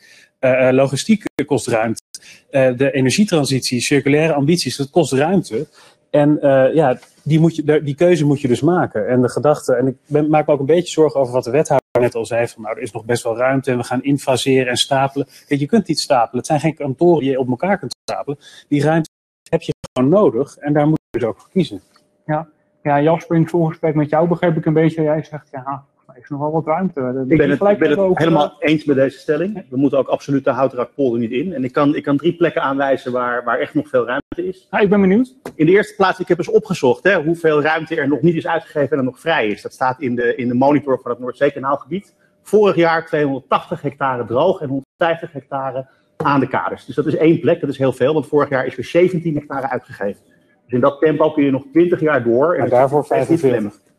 Uh, logistiek kost ruimte. Uh, de energietransitie, circulaire ambities, dat kost ruimte. En ja, die, moet je, die keuze moet je dus maken. En de gedachte, en ik maak me ook een beetje zorgen over wat de wethouder net al zei: van nou, er is nog best wel ruimte en we gaan infaseren en stapelen. Kijk, je kunt niet stapelen. Het zijn geen kantoren die je op elkaar kunt stapelen. Die ruimte heb je gewoon nodig en daar moet je dus ook voor kiezen. Ja, ja Jasper, in het voorgesprek met jou begreep ik een beetje. Jij zegt ja, is nog wel wat ruimte. Ik ben het, ik ben het helemaal eens met deze stelling. We moeten ook absoluut de Houtrakpolder niet in. En ik kan, ik kan drie plekken aanwijzen waar, waar echt nog veel ruimte is. Ja, ik ben benieuwd. In de eerste plaats, ik heb eens opgezocht hè, hoeveel ruimte er nog niet is uitgegeven en er nog vrij is. Dat staat in de, in de monitor van het Noordzeekanaalgebied. Vorig jaar 280 hectare droog en 150 hectare aan de kaders. Dus dat is één plek, dat is heel veel, want vorig jaar is er 17 hectare uitgegeven. Dus in dat tempo kun je nog 20 jaar door. En daarvoor nog steeds niet 45.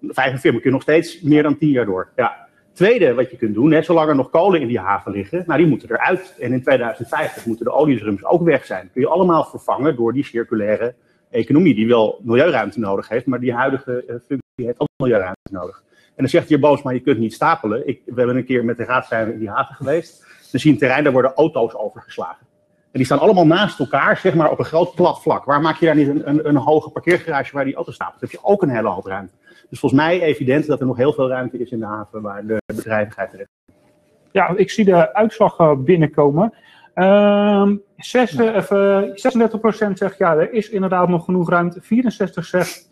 Dilemma. 45 kun je nog steeds meer dan 10 jaar door. Ja. Tweede wat je kunt doen, hè, zolang er nog kolen in die haven liggen, nou die moeten eruit. En in 2050 moeten de oliedrums ook weg zijn. Kun je allemaal vervangen door die circulaire economie, die wel milieuruimte nodig heeft, maar die huidige eh, functie heeft ook milieuruimte nodig. En dan zegt hier Boos, maar je kunt niet stapelen. Ik, we hebben een keer met de raad zijn we in die haven geweest. Dan zie je een terrein, daar worden auto's overgeslagen. En die staan allemaal naast elkaar, zeg maar op een groot plat vlak. Waar maak je daar niet een, een, een hoge parkeergarage waar die auto's staan? Dan heb je ook een hele hoop ruimte. Dus volgens mij evident dat er nog heel veel ruimte is in de haven waar de bedrijvigheid terecht Ja, ik zie de uitslag eh, binnenkomen. Ehm, zes, eh, even, 36% zegt ja, er is inderdaad nog genoeg ruimte. 64% zegt,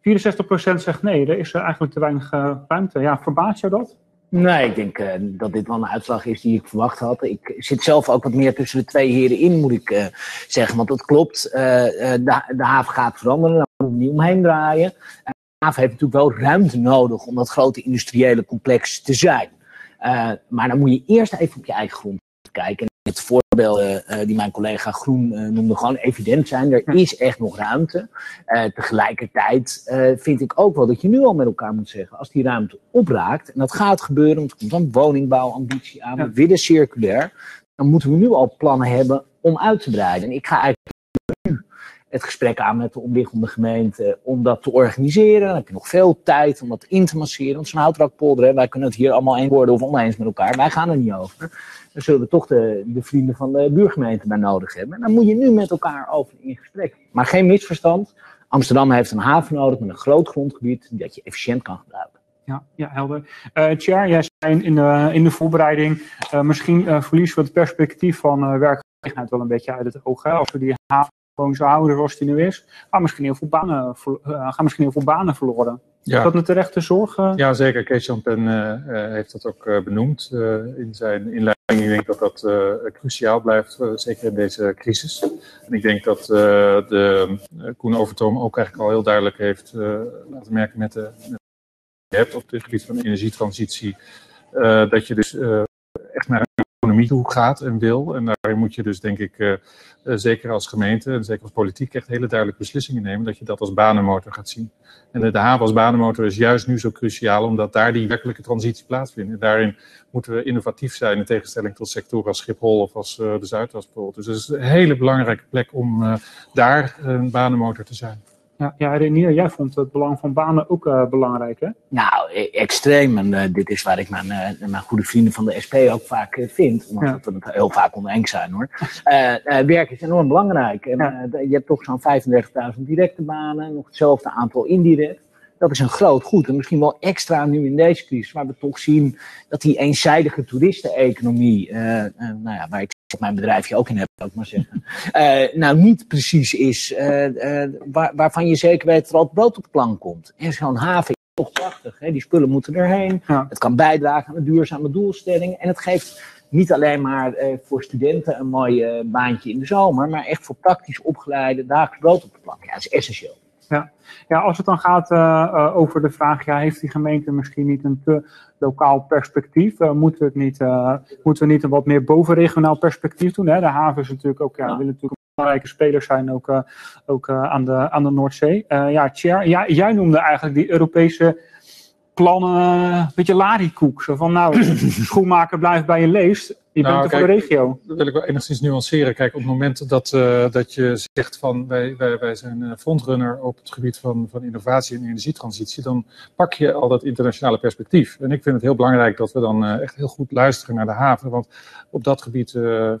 64% zegt nee, er is er eigenlijk te weinig eh, ruimte. Ja, verbaast jou dat? Nee, ik denk eh, dat dit wel een uitslag is die ik verwacht had. Ik zit zelf ook wat meer tussen de twee heren in, moet ik eh, zeggen. Want het klopt, eh, eh, de, de haven gaat veranderen, daar moet je niet omheen draaien. Heeft natuurlijk wel ruimte nodig om dat grote industriële complex te zijn. Eh, maar dan moet je eerst even op je eigen grond kijken. En het voorbeelden eh, die mijn collega Groen eh, noemde gewoon evident zijn. Er is echt nog ruimte. Eh, tegelijkertijd eh, vind ik ook wel dat je nu al met elkaar moet zeggen, als die ruimte opraakt, en dat gaat gebeuren, want er komt dan woningbouwambitie aan, Ja. we willen circulair, dan moeten we nu al plannen hebben om uit te breiden. En ik ga eigenlijk nu het gesprek aan met de omliggende gemeente om dat te organiseren. Dan heb je nog veel tijd om dat in te masseren. Want zo'n houtrakpolder, wij kunnen het hier allemaal eens worden of oneens met elkaar. Wij gaan er niet over. Dan zullen we toch de, de vrienden van de buurgemeente bij nodig hebben. En dan moet je nu met elkaar over in gesprek. Maar geen misverstand. Amsterdam heeft een haven nodig met een groot grondgebied dat je efficiënt kan gebruiken. Ja, ja helder. Tjer, jij zei in de, in de voorbereiding, eh, misschien eh, verliezen we het perspectief van eh werkgelegenheid wel een beetje uit het oog. Als we die haven gewoon zo houden zoals die nu is, gaan misschien heel veel banen, eh, gaan misschien heel veel banen verloren. Is Ja, dat een terechte zorg? eh? ja zeker. Kees eh, eh, heeft dat ook benoemd in zijn inleiding. Ik denk dat dat cruciaal blijft, zeker in deze crisis. En ik denk dat de Koen Overtoom ook eigenlijk al heel duidelijk heeft laten merken met de, met de hebt op het gebied van energietransitie, eh, dat je dus echt naar een economie gaat en wil. En daarin moet je dus denk ik, eh, eh, zeker als gemeente en zeker als politiek, echt hele duidelijke beslissingen nemen dat je dat als banenmotor gaat zien. En de, haven als banenmotor is juist nu zo cruciaal, omdat daar die werkelijke transitie plaatsvindt. En daarin moeten we innovatief zijn in tegenstelling tot sectoren als Schiphol of als eh, de Zuidas Dus het is een hele belangrijke plek om daar een banenmotor te zijn. Ja, ja, Renier, jij vond het belang van banen ook eh, belangrijk, hè? Nou, e- extreem. En eh, dit is waar ik mijn, eh, mijn goede vrienden van de SP ook vaak vind. Omdat Ja. we het heel vaak oneens zijn hoor. Werk is enorm belangrijk. En Ja. je hebt toch zo'n 35.000 directe banen. Nog hetzelfde aantal indirect. Dat is een groot goed. En misschien wel extra nu in deze crisis. Waar we toch zien dat die eenzijdige toeristeneconomie. eh, nou ja, waar ik mijn bedrijfje ook in heb, ik maar zeggen. eh, nou, niet precies is waar, waarvan je zeker weet dat er altijd brood op de plank komt. En zo'n haven toch prachtig. Hè? Die spullen moeten erheen. Ja. Het kan bijdragen aan de duurzame doelstelling. En het geeft niet alleen maar eh, voor studenten een mooi eh, baantje in de zomer, maar echt voor praktisch opgeleide dagelijks brood op de plank. Ja, dat is essentieel. Ja, als het dan gaat eh, eh, over de vraag, ja, heeft die gemeente misschien niet een te lokaal perspectief? Eh, moeten, we het niet, moeten we niet een wat meer bovenregionaal perspectief doen? Hè? De haven is natuurlijk ook, ja, Ja. willen natuurlijk een belangrijke speler zijn, ook, ook aan, de, aan de Noordzee. Ja, Tjer, ja, jij noemde eigenlijk die Europese plannen een beetje larikoek. Zo van, nou, schoenmaker blijft bij je leest. Je Nou, bent er voor de regio. Dat wil ik wel enigszins nuanceren. Kijk, op het moment dat, eh, dat je zegt van wij, wij, wij zijn eh, frontrunner op het gebied van, van innovatie en energietransitie, dan pak je al dat internationale perspectief. En ik vind het heel belangrijk dat we dan eh, echt heel goed luisteren naar de haven. Want op dat gebied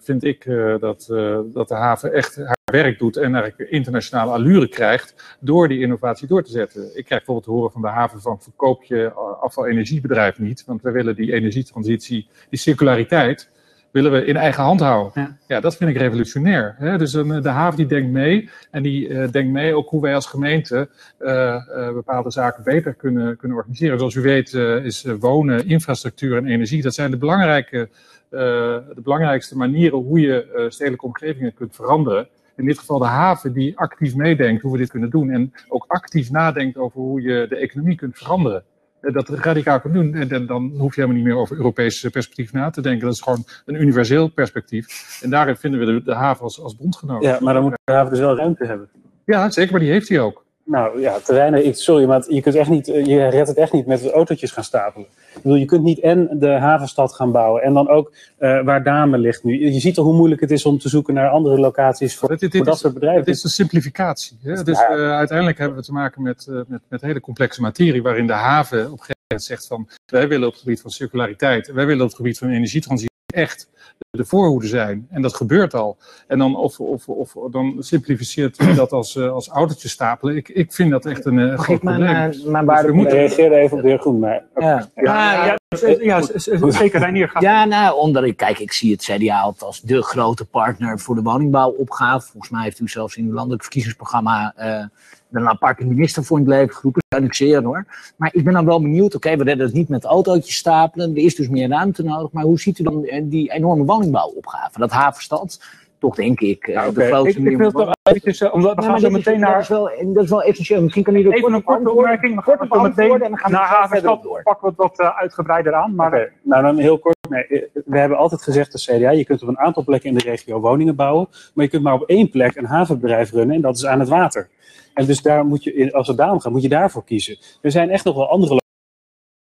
vind ik dat, dat de haven echt haar werk doet en eigenlijk internationale allure krijgt door die innovatie door te zetten. Ik krijg bijvoorbeeld te horen van de haven van verkoop je afval-energiebedrijf niet, want we willen die energietransitie, die circulariteit, willen we in eigen hand houden. Ja. Ja, dat vind ik revolutionair. Hè? Dus een, de haven die denkt mee en die eh, denkt mee ook hoe wij als gemeente eh, eh, bepaalde zaken beter kunnen, kunnen organiseren. Zoals u weet is wonen, infrastructuur en energie, dat zijn de, belangrijke, de belangrijkste manieren hoe je stedelijke omgevingen kunt veranderen. In dit geval de haven die actief meedenkt hoe we dit kunnen doen en ook actief nadenkt over hoe je de economie kunt veranderen. Eh, Dat radicaal kunt doen. En dan, dan hoef je helemaal niet meer over Europees perspectief na te denken. Dat is gewoon een universeel perspectief. En daarin vinden we de, de haven als, als bondgenoot. Ja, maar dan moet de haven dus wel ruimte hebben. Ja, zeker, maar die heeft hij ook. Nou ja, terreinen, ik, sorry, maar je, kunt echt niet, eh, je redt het echt niet met autootjes gaan stapelen. Ik bedoel, je kunt niet en de havenstad gaan bouwen en dan ook eh, waar Dame ligt nu. Je ziet toch hoe moeilijk het is om te zoeken naar andere locaties voor, Dit, dit, voor dit dat is, soort bedrijven. het is een simplificatie. Hè? Dus Ja. eh, uiteindelijk hebben we te maken met, met, met hele complexe materie, waarin de haven op een gegeven moment zegt van wij willen op het gebied van circulariteit, wij willen op het gebied van energietransitie echt de voorhoede zijn. En dat gebeurt al. En dan, of, of, of, dan simplificeert u dat als, eh, als autootjes stapelen. Ik, ik vind dat echt een eh, Mag groot ik mijn, probleem. eh, mijn Dus we moeten- Ik reageerde even op de heer Groen, maar Ja. Ja, ja, ja, z- z- zeker. Reinier, ga Ja, nou, omdat ik, kijk, ik zie het CDA als de grote partner voor de woningbouwopgave. Volgens mij heeft u zelfs in uw landelijk verkiezingsprogramma eh een aparte minister voor in het leven geroepen. Dat kan ik zeer hoor. Maar ik ben dan wel benieuwd, oké, we redden het niet met autootjes stapelen. Er is dus meer ruimte nodig. Maar hoe ziet u dan die enorme woningbouwopgave? Dat havenstad, toch denk ik, eh, Nou, de grootste Ik, ik wil toch eventjes, eh, omdat we Ja, gaan zo is- meteen dat naar is wel, dat is wel essentieel. Misschien kan u dat Even een korte opmerking, we gaan kort zo meteen en dan gaan we naar pakken we het wat eh, uitgebreider aan. Maar Oké, nou dan heel kort. Nee, we hebben altijd gezegd, de CDA, je kunt op een aantal plekken in de regio woningen bouwen, maar je kunt maar op één plek een havenbedrijf runnen en dat is aan het water. En dus daar moet je, in- als het daarom gaat, moet je daarvoor kiezen. Er zijn echt nog wel andere.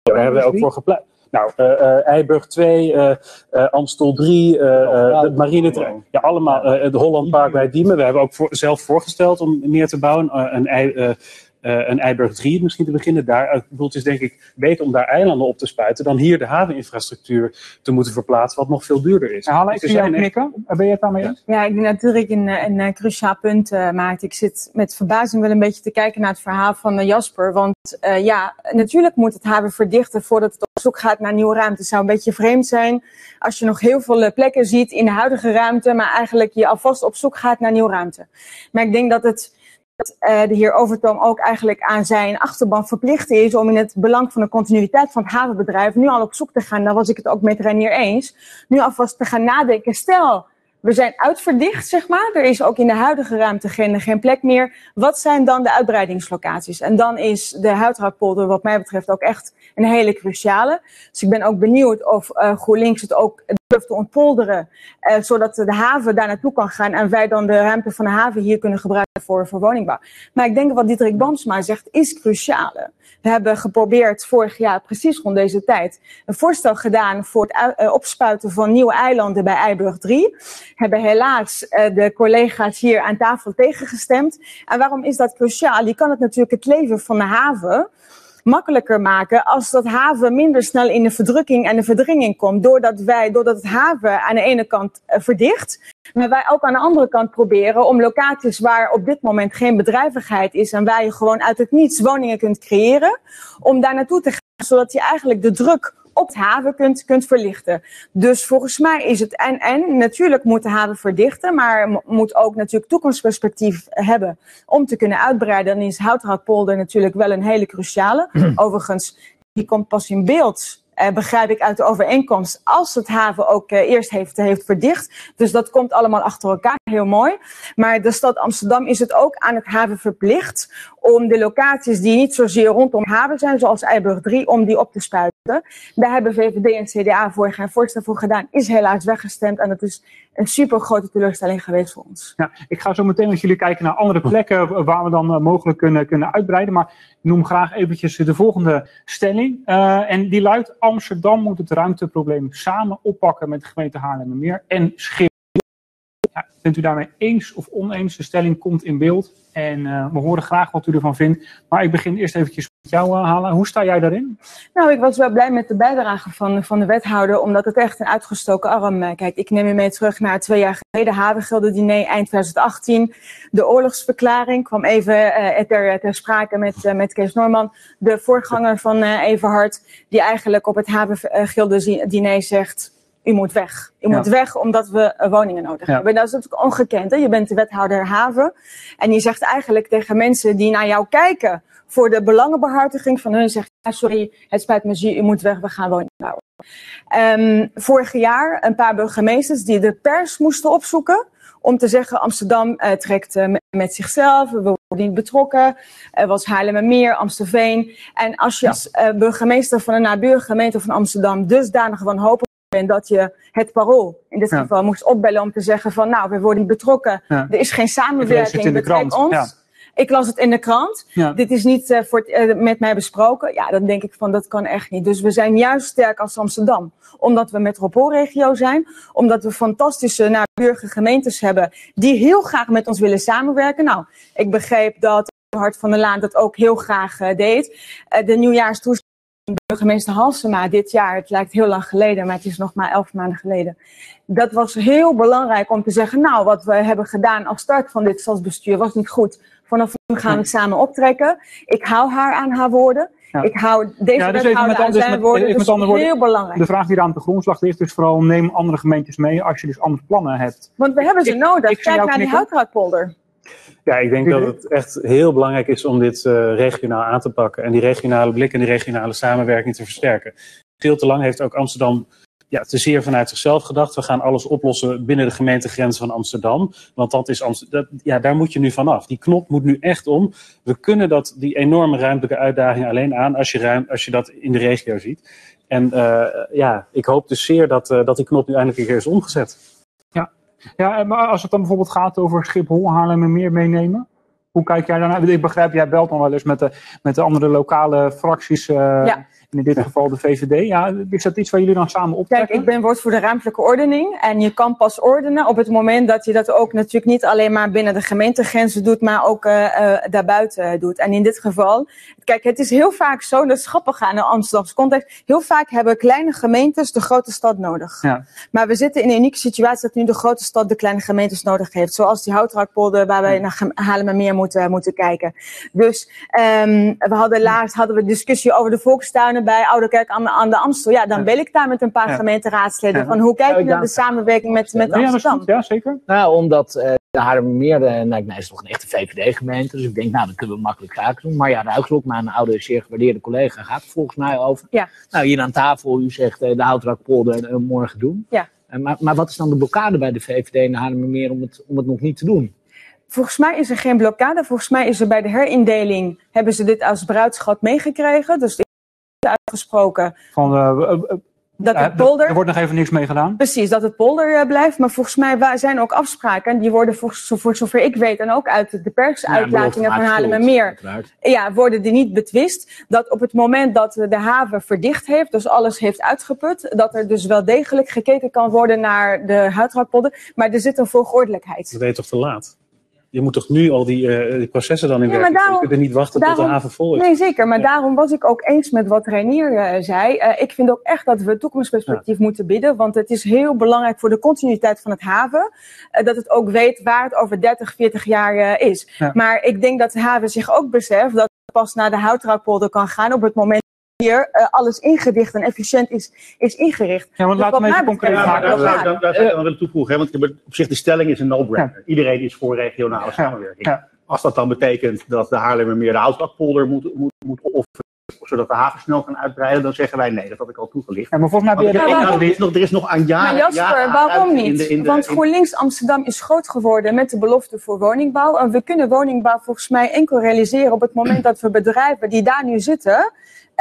Daar hebben we ook voor gepleit. Nou, eh eh Eiburg 2, eh eh Amstel 3, eh eh de marinetrein. Ja, allemaal. eh de Holland Park bij Diemen. We hebben ook voor, zelf voorgesteld om meer te bouwen. Een, ei, eh, eh, een Eiburg 3 misschien te beginnen. Daar, ik bedoel, het is denk ik beter om daar eilanden op te spuiten dan hier de haveninfrastructuur te moeten verplaatsen, wat nog veel duurder is. Hala, ik Dus er zie jou zijn echt- knikken. Ben je het daarmee eens? Ja, ik denk dat Dirk een, een, cruciaal punt eh, maakt. Ik zit met verbazing wel een beetje te kijken naar het verhaal van Jasper. Want eh, ja, natuurlijk moet het haven verdichten voordat het op zoek gaat naar nieuwe ruimte. Het zou een beetje vreemd zijn als je nog heel veel eh, plekken ziet in de huidige ruimte, maar eigenlijk je alvast op zoek gaat naar nieuwe ruimte. Maar ik denk dat het dat eh, de heer Overtoom ook eigenlijk aan zijn achterban verplicht is om in het belang van de continuïteit van het havenbedrijf nu al op zoek te gaan. Daar was ik het ook met Renier eens. Nu alvast te gaan nadenken. Stel, we zijn uitverdicht, zeg maar. Er is ook in de huidige ruimte geen, geen plek meer. Wat zijn dan de uitbreidingslocaties? En dan is de Houtrakpolder wat mij betreft ook echt een hele cruciale. Dus ik ben ook benieuwd of eh, GroenLinks het ook te ontpolderen. eh, zodat de haven daar naartoe kan gaan en wij dan de ruimte van de haven hier kunnen gebruiken voor, voor woningbouw. Maar ik denk wat Dietrich Bamsma zegt is cruciaal. We hebben geprobeerd vorig jaar, precies rond deze tijd, een voorstel gedaan voor het eh, opspuiten van nieuwe eilanden bij Eiburg 3. Hebben helaas eh, de collega's hier aan tafel tegengestemd. En waarom is dat cruciaal? Je kan het natuurlijk het leven van de haven makkelijker maken als dat haven minder snel in de verdrukking en de verdringing komt. Doordat wij, doordat het haven aan de ene kant eh, verdicht, maar wij ook aan de andere kant proberen om locaties waar op dit moment geen bedrijvigheid is en waar je gewoon uit het niets woningen kunt creëren, om daar naartoe te gaan, zodat je eigenlijk de druk op het haven kunt, kunt verlichten. Dus volgens mij is het en en. Natuurlijk moet de haven verdichten, maar mo- moet ook natuurlijk toekomstperspectief hebben om te kunnen uitbreiden. Dan is Houtrakpolder natuurlijk wel een hele cruciale. Overigens, die komt pas in beeld. Eh, begrijp ik uit de overeenkomst, als het haven ook eh, eerst heeft, heeft verdicht. Dus dat komt allemaal achter elkaar, heel mooi. Maar de stad Amsterdam is het ook aan het haven verplicht om de locaties die niet zozeer rondom haven zijn, zoals Eiburg 3, om die op te spuiten. Daar hebben VVD en CDA vorig jaar voorstel voor gedaan, is helaas weggestemd. En dat is een super grote teleurstelling geweest voor ons. Ja, ik ga zo meteen met jullie kijken naar andere plekken waar we dan eh, mogelijk kunnen, kunnen uitbreiden. Maar ik noem graag eventjes de volgende stelling. Eh, en die luidt, Amsterdam moet het ruimteprobleem samen oppakken met de gemeente Haarlemmermeer en Schiphol. Ja, bent u daarmee eens of oneens? De stelling komt in beeld en eh, we horen graag wat u ervan vindt. Maar ik begin eerst eventjes jou, uh, Hala. Hoe sta jij daarin? Nou, ik was wel blij met de bijdrage van, van de wethouder, omdat het echt een uitgestoken arm. eh, Kijk, ik neem je mee terug naar twee jaar geleden, Havengilde diner eind 2018. De oorlogsverklaring kwam even eh, ter, ter sprake met, eh, met Kees Norman, de voorganger van eh Everhard, die eigenlijk op het Havengilde diner zegt, u moet weg. U Ja. moet weg omdat we eh, woningen nodig Ja. hebben. Dat is natuurlijk ongekend. Hè? Je bent de wethouder haven. En je zegt eigenlijk tegen mensen die naar jou kijken voor de belangenbehartiging van hun, zegt ja, sorry, het spijt me u moet weg, we gaan bouwen. Ehm, vorig jaar een paar burgemeesters die de pers moesten opzoeken om te zeggen Amsterdam eh, trekt eh, met, zichzelf, we worden niet betrokken. Er was Haarlemmermeer, Amstelveen. En als je als eh, burgemeester van een naburige gemeente van Amsterdam dusdanig wanhopig bent dat je het parool in dit Ja. geval moest opbellen om te zeggen van nou, we worden niet betrokken. Ja. Er is geen samenwerking, betrek ons. ja. Ik las het in de krant. Ja. Dit is niet eh, voor eh, met mij besproken. Ja, dan denk ik van dat kan echt niet. Dus we zijn juist sterk als Amsterdam. Omdat we metropoolregio zijn. Omdat we fantastische naburige gemeentes hebben. Die heel graag met ons willen samenwerken. Nou, ik begreep dat Hart van der Laan dat ook heel graag eh, deed. De nieuwjaarstoespraak van burgemeester Halsema dit jaar. Het lijkt heel lang geleden, maar het is nog maar elf maanden geleden. Dat was heel belangrijk om te zeggen, nou, wat we hebben gedaan als start van dit stadsbestuur was niet goed. Vanaf nu gaan we samen optrekken. Ik hou haar aan haar woorden. Ja. Ik hou deze Ja, dus even wethouder met, aan an- dus zijn met, woorden. even Dat met is andere woorden, heel belangrijk. de vraag die daar aan de grondslag ligt is vooral neem andere gemeentes mee als je dus andere plannen hebt. Want we hebben ze Ik- nodig. ik Kijk naar die knikken. houtraadpolder. Ja, ik denk dat het echt heel belangrijk is om dit eh, regionaal aan te pakken. En die regionale blik en die regionale samenwerking te versterken. Veel te lang heeft ook Amsterdam ja, te zeer vanuit zichzelf gedacht. We gaan alles oplossen binnen de gemeentegrenzen van Amsterdam. Want dat is Amst- dat, ja, daar moet je nu vanaf. Die knop moet nu echt om. We kunnen dat, die enorme ruimtelijke uitdaging alleen aan als je, ruim, als je dat in de regio ziet. En eh, ja, ik hoop dus zeer dat, eh, dat die knop nu eindelijk een keer is omgezet. Ja, en maar als het dan bijvoorbeeld gaat over Schiphol, Haarlem en meer meenemen. Hoe kijk jij daarnaar? Ik begrijp, jij belt dan wel eens met de, met de andere lokale fracties. eh, Ja. En in dit geval de VVD. Ja, is dat iets waar jullie dan samen Kijk, optrekken? ik ben woord voor de ruimtelijke ordening. En je kan pas ordenen op het moment dat je dat ook natuurlijk niet alleen maar binnen de gemeentegrenzen doet, maar ook eh, eh, daarbuiten doet. En in dit geval, kijk, het is heel vaak zo, dat is grappig aan de Amsterdamse context. Heel vaak hebben kleine gemeentes de grote stad nodig. Ja. Maar we zitten in een unieke situatie dat nu de grote stad de kleine gemeentes nodig heeft. Zoals die Houtrakpolder, waar wij naar Gem- Haarlemmermeer moeten, moeten kijken. Dus ehm, we hadden laatst hadden we discussie over de volkstuinen bij Ouderkerk aan, de- aan de Amstel. Ja, dan Ja. bel ik daar met een paar Ja. gemeenteraadsleden Ja. van hoe kijk je naar de samenwerking met, met Ja, dat is Amsterdam? goed. Ja, zeker. Nou, omdat eh de Haarlemmermeer, nou, nee, is toch een echte VVD-gemeente. Dus ik denk, nou, dan kunnen we makkelijk zaken doen. Maar ja, Ruiksloot, mijn oude, zeer gewaardeerde collega, gaat er volgens mij over. Ja. Nou, hier aan tafel, u zegt eh, de Houtrakpolder eh, morgen doen. Ja. Maar, maar wat is dan de blokkade bij de VVD en de Haarlemmermeer om het, om het nog niet te doen? Volgens mij is er geen blokkade. Volgens mij is er bij de herindeling, hebben ze dit als bruidschat meegekregen. Dus uitgesproken Van, eh, eh, eh, dat het polder... Er wordt nog even niks mee gedaan. Precies, dat het polder blijft. Maar volgens mij zijn ook afspraken. Die worden voor, zo- voor zover ik weet en ook uit de persuitlatingen van Haarlemmermeer. Uiteraard. Ja, worden die niet betwist. Dat op het moment dat de haven verdicht heeft, dus alles heeft uitgeput, dat er dus wel degelijk gekeken kan worden naar de huidrakpolder. Maar er zit een volgordelijkheid. Dat je toch te laat? Je moet toch nu al die, eh, die processen dan in Ja, werking daarom- Je kunt er niet wachten tot de haven vol is. Nee, zeker. Maar daarom was ik ook eens met wat Reinier eh, zei. Eh, ik vind ook echt dat we toekomstperspectief moeten bieden. Want het is heel belangrijk voor de continuïteit van het haven. dat het ook weet waar het over 30, 40 jaar is. Maar ik denk dat de haven zich ook beseft dat het pas naar de houtrakpolder kan gaan op het moment eh, alles ingedicht en efficiënt is, is ingericht. Ja, want Dus laten we even concreet Ja, maken. daar zou, daar, daar zou ik dan willen toevoegen. Hè? Want op zich de stelling is een no-brainer. Iedereen is voor regionale samenwerking. ja. Als dat dan betekent dat de Haarlemmermeer de Houtrakpolder moet, moet, moet offeren, zodat de haven snel kan uitbreiden, dan zeggen wij nee. Dat had ik al toegelicht. Ja, maar volgens mij ben je er, er, is nog, er is nog aan jaren. Maar Jasper, jaren waarom niet? in de- in de- Want in- GroenLinks Amsterdam is groot geworden met de belofte voor woningbouw. En we kunnen woningbouw volgens mij enkel realiseren op het moment dat we bedrijven die daar nu zitten,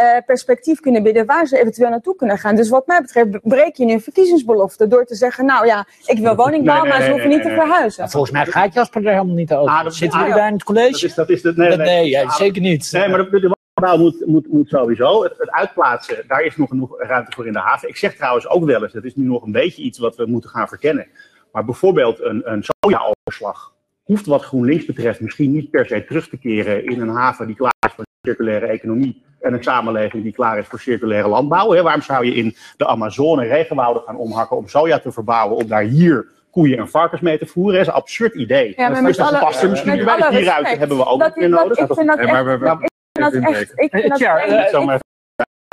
eh, perspectief kunnen bieden waar ze eventueel naartoe kunnen gaan. Dus wat mij betreft breek je nu een verkiezingsbelofte door te zeggen, nou ja, ik wil woningbouw, Nee, nee, maar ze nee, hoeven nee, niet te verhuizen. Maar volgens mij gaat Jasper er helemaal niet over. Ah, dat- Zitten ah, jullie daar in het college? Dat is, dat is de, nee, nee, nee, ja, zeker niet. Nee, maar de, de woningbouw moet, moet, moet sowieso. Het, het uitplaatsen, daar is nog genoeg ruimte voor in de haven. Ik zeg trouwens ook wel eens, dat is nu nog een beetje iets wat we moeten gaan verkennen. Maar bijvoorbeeld een, een soja-overslag hoeft wat GroenLinks betreft misschien niet per se terug te keren in een haven die klaar is voor circulaire economie en een samenleving die klaar is voor circulaire landbouw. Hè? Waarom zou je in de Amazone regenwouden gaan omhakken om soja te verbouwen, om daar hier koeien en varkens mee te voeren? Dat is een absurd idee. Ja, maar dus dat alle- past er misschien bij. Respect, hebben we ook dat- nodig. ik vind dat echt, ik vind dat echt,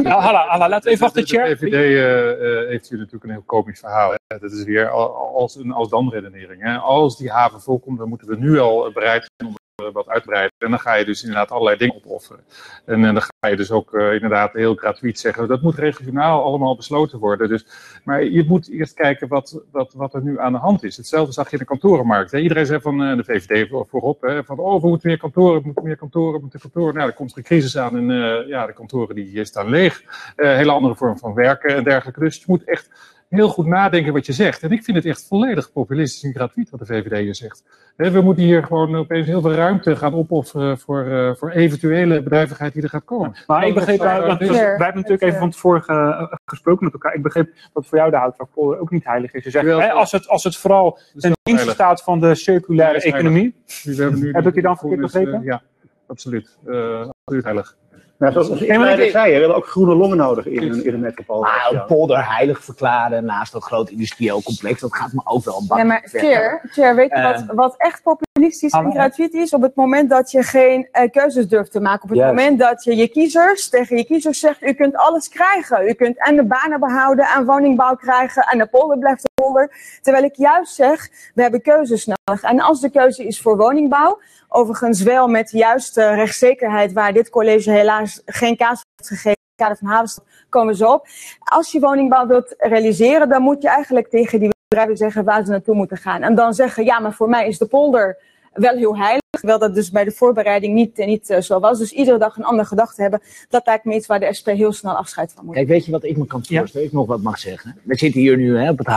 Nou, Hala, Hala, laten we even wachten, De Chair. VVD eh, eh, heeft hier natuurlijk een heel komisch verhaal. Hè. Dat is weer al- als een als dan redenering. Hè. Als die haven volkomt, dan moeten we nu al bereid zijn om wat uitbreiden. En dan ga je dus inderdaad allerlei dingen opofferen. En, eh, dan ga je dus ook eh, inderdaad heel gratuit zeggen. Dat moet regionaal allemaal besloten worden. Dus, maar je moet eerst kijken wat, wat, wat er nu aan de hand is. Hetzelfde zag je in de kantorenmarkt. Iedereen zei van eh, de VVD voor- voorop. Hè, van oh, we moeten meer kantoren, we moeten meer kantoren, we moeten kantoren. Nou, er komt er een crisis aan en eh, ja, de kantoren die staan leeg. Eh, hele andere vorm van werken en dergelijke. Dus je moet echt heel goed nadenken wat je zegt. En ik vind het echt volledig populistisch en gratuit wat de VVD hier zegt. We moeten hier gewoon opeens heel veel ruimte gaan opofferen voor, eh, voor eventuele bedrijvigheid die er gaat komen. Maar ik begreep, Dat- uh, wij hebben natuurlijk even van tevoren ge- gesproken met elkaar. Ik begreep dat voor jou de houtvakpolder ook niet heilig is. Je zegt, hè, als, het, als het vooral ten dienste staat van de circulaire economie. Nu Heb ik je dan verkeerd eh, begrepen? Ja, absoluut. Eh, absoluut heilig. Nou, zoals inleider ik- zei, we hebben ook groene longen nodig in, een- in een metropool. Maar een polder heilig verklaren naast een groot industrieel complex, dat gaat me ook wel een Ja, maar. Chair, Chair, weet je wat, wat echt populistisch en gratuit is? Op het moment dat je geen eh, keuzes durft te maken. Op het Juist. moment dat je je kiezers tegen je kiezers zegt, u kunt alles krijgen. U kunt en de banen behouden, en woningbouw krijgen, en de polder blijft de polder. Terwijl ik juist zeg, we hebben keuzes nodig. En als de keuze is voor woningbouw, overigens wel met de juiste rechtszekerheid, waar dit college helaas geen kaas heeft gegeven in het kader van Havenstad, komen we zo op. Als je woningbouw wilt realiseren, dan moet je eigenlijk tegen die bedrijven zeggen waar ze naartoe moeten gaan. En dan zeggen, ja, maar voor mij is de polder wel heel heilig. Terwijl dat dus bij de voorbereiding niet, niet eh, zo was. Dus iedere dag een andere gedachte hebben. Dat lijkt me iets waar de SP heel snel afscheid van moet. Kijk, weet je wat ik me kan Ja. voorstellen? Ik nog wat mag zeggen. We zitten hier nu hè, op het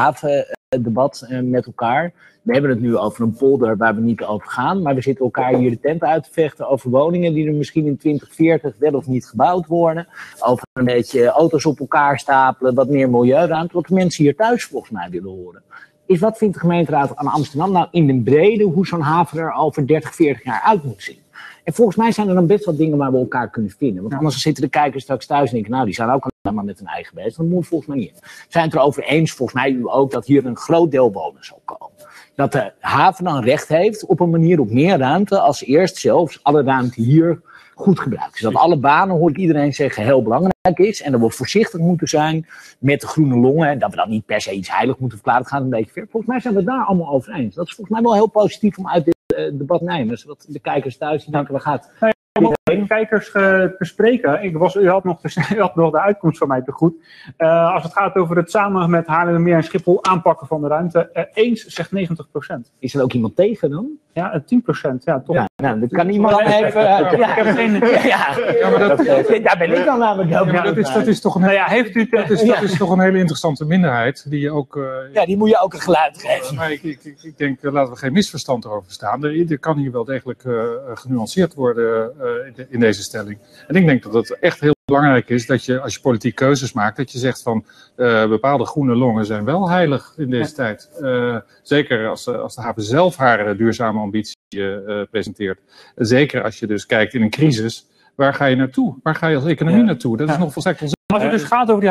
havendebat eh, met elkaar. We hebben het nu over een polder waar we niet over gaan. Maar we zitten elkaar hier de tent uit te vechten over woningen die er misschien in 2040 wel of niet gebouwd worden. Over een beetje auto's op elkaar stapelen, wat meer milieuruimte. Wat de mensen hier thuis volgens mij willen horen. Is wat vindt de gemeenteraad aan Amsterdam nou in de brede hoe zo'n haven er over 30, 40 jaar uit moet zien? En volgens mij zijn er dan best wel dingen waar we elkaar kunnen vinden. Want anders zitten de kijkers straks thuis en denken, nou, die zijn ook alleen maar met hun eigen bezig. Dat moet volgens mij niet. Zijn het erover eens, volgens mij u ook, dat hier een groot deel wonen zal komen. Dat de haven dan recht heeft op een manier op meer ruimte als eerst zelfs alle ruimte hier goed gebruikt. Dus dat alle banen, hoor ik iedereen zeggen, heel belangrijk is. En dat we voorzichtig moeten zijn met de groene longen. En dat we dat niet per se iets heilig moeten verklaren. Het gaat een beetje ver. Volgens mij zijn we daar allemaal over eens. Dat is volgens mij wel heel positief om uit dit debat te nemen. Zodat de kijkers thuis denken, waar gaat Om ook de kijkers eh, te spreken. Ik was, u, had nog de, u had nog de uitkomst van mij te goed. Eh, als het gaat over het samen met Haarlemmermeer en Schiphol aanpakken van de ruimte. eh, eens zegt 90% Is er ook iemand tegen dan? Ja, eh, 10% Ja, toch. Ja, nou, dat kan iemand dan even... eh, Ik ja. heb geen... Ja, Ja, maar dat, daar ben ik dan namelijk ook ja, maar dat, is, dat, is toch een, Nou ja, heeft u... dat, is, dat is toch een hele interessante minderheid die je ook... eh, Ja, die moet je ook een geluid geven. Maar ik, ik, ik- denk, eh, laten we geen misverstand erover staan. Er, er kan hier wel degelijk eh, genuanceerd worden eh, in, de- in deze stelling. En ik denk dat het echt heel belangrijk is dat je, als je politiek keuzes maakt, dat je zegt van eh, bepaalde groene longen zijn wel heilig in deze tijd. Eh, zeker als, de- als de haven zelf haar eh, duurzame ambitie eh, eh, presenteert. Zeker als je dus kijkt in een crisis. Waar ga je naartoe? Waar ga je als economie Ja. naartoe? Dat is nog volstrekt onzeker. Als het dus gaat over die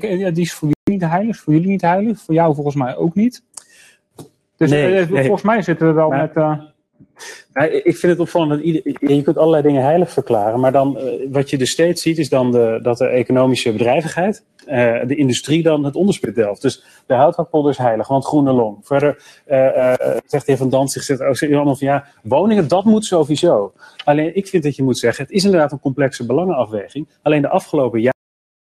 eh, die is voor jullie niet heilig, voor jullie niet heilig, voor jou volgens mij ook niet. Dus Nee, eh, nee. volgens mij zitten we wel Maar- met... ik vind het opvallend dat je kunt allerlei dingen heilig verklaren, maar dan eh, wat je dus steeds ziet is dan de, dat de economische bedrijvigheid, eh, de industrie dan het onderspit delft. Dus de houthakpolder is heilig, want groene long. Verder eh, zegt de heer Van Dant, zich zegt ook zegt van ja, woningen dat moet sowieso. Alleen ik vind dat je moet zeggen, het is inderdaad een complexe belangenafweging. Alleen de afgelopen jaren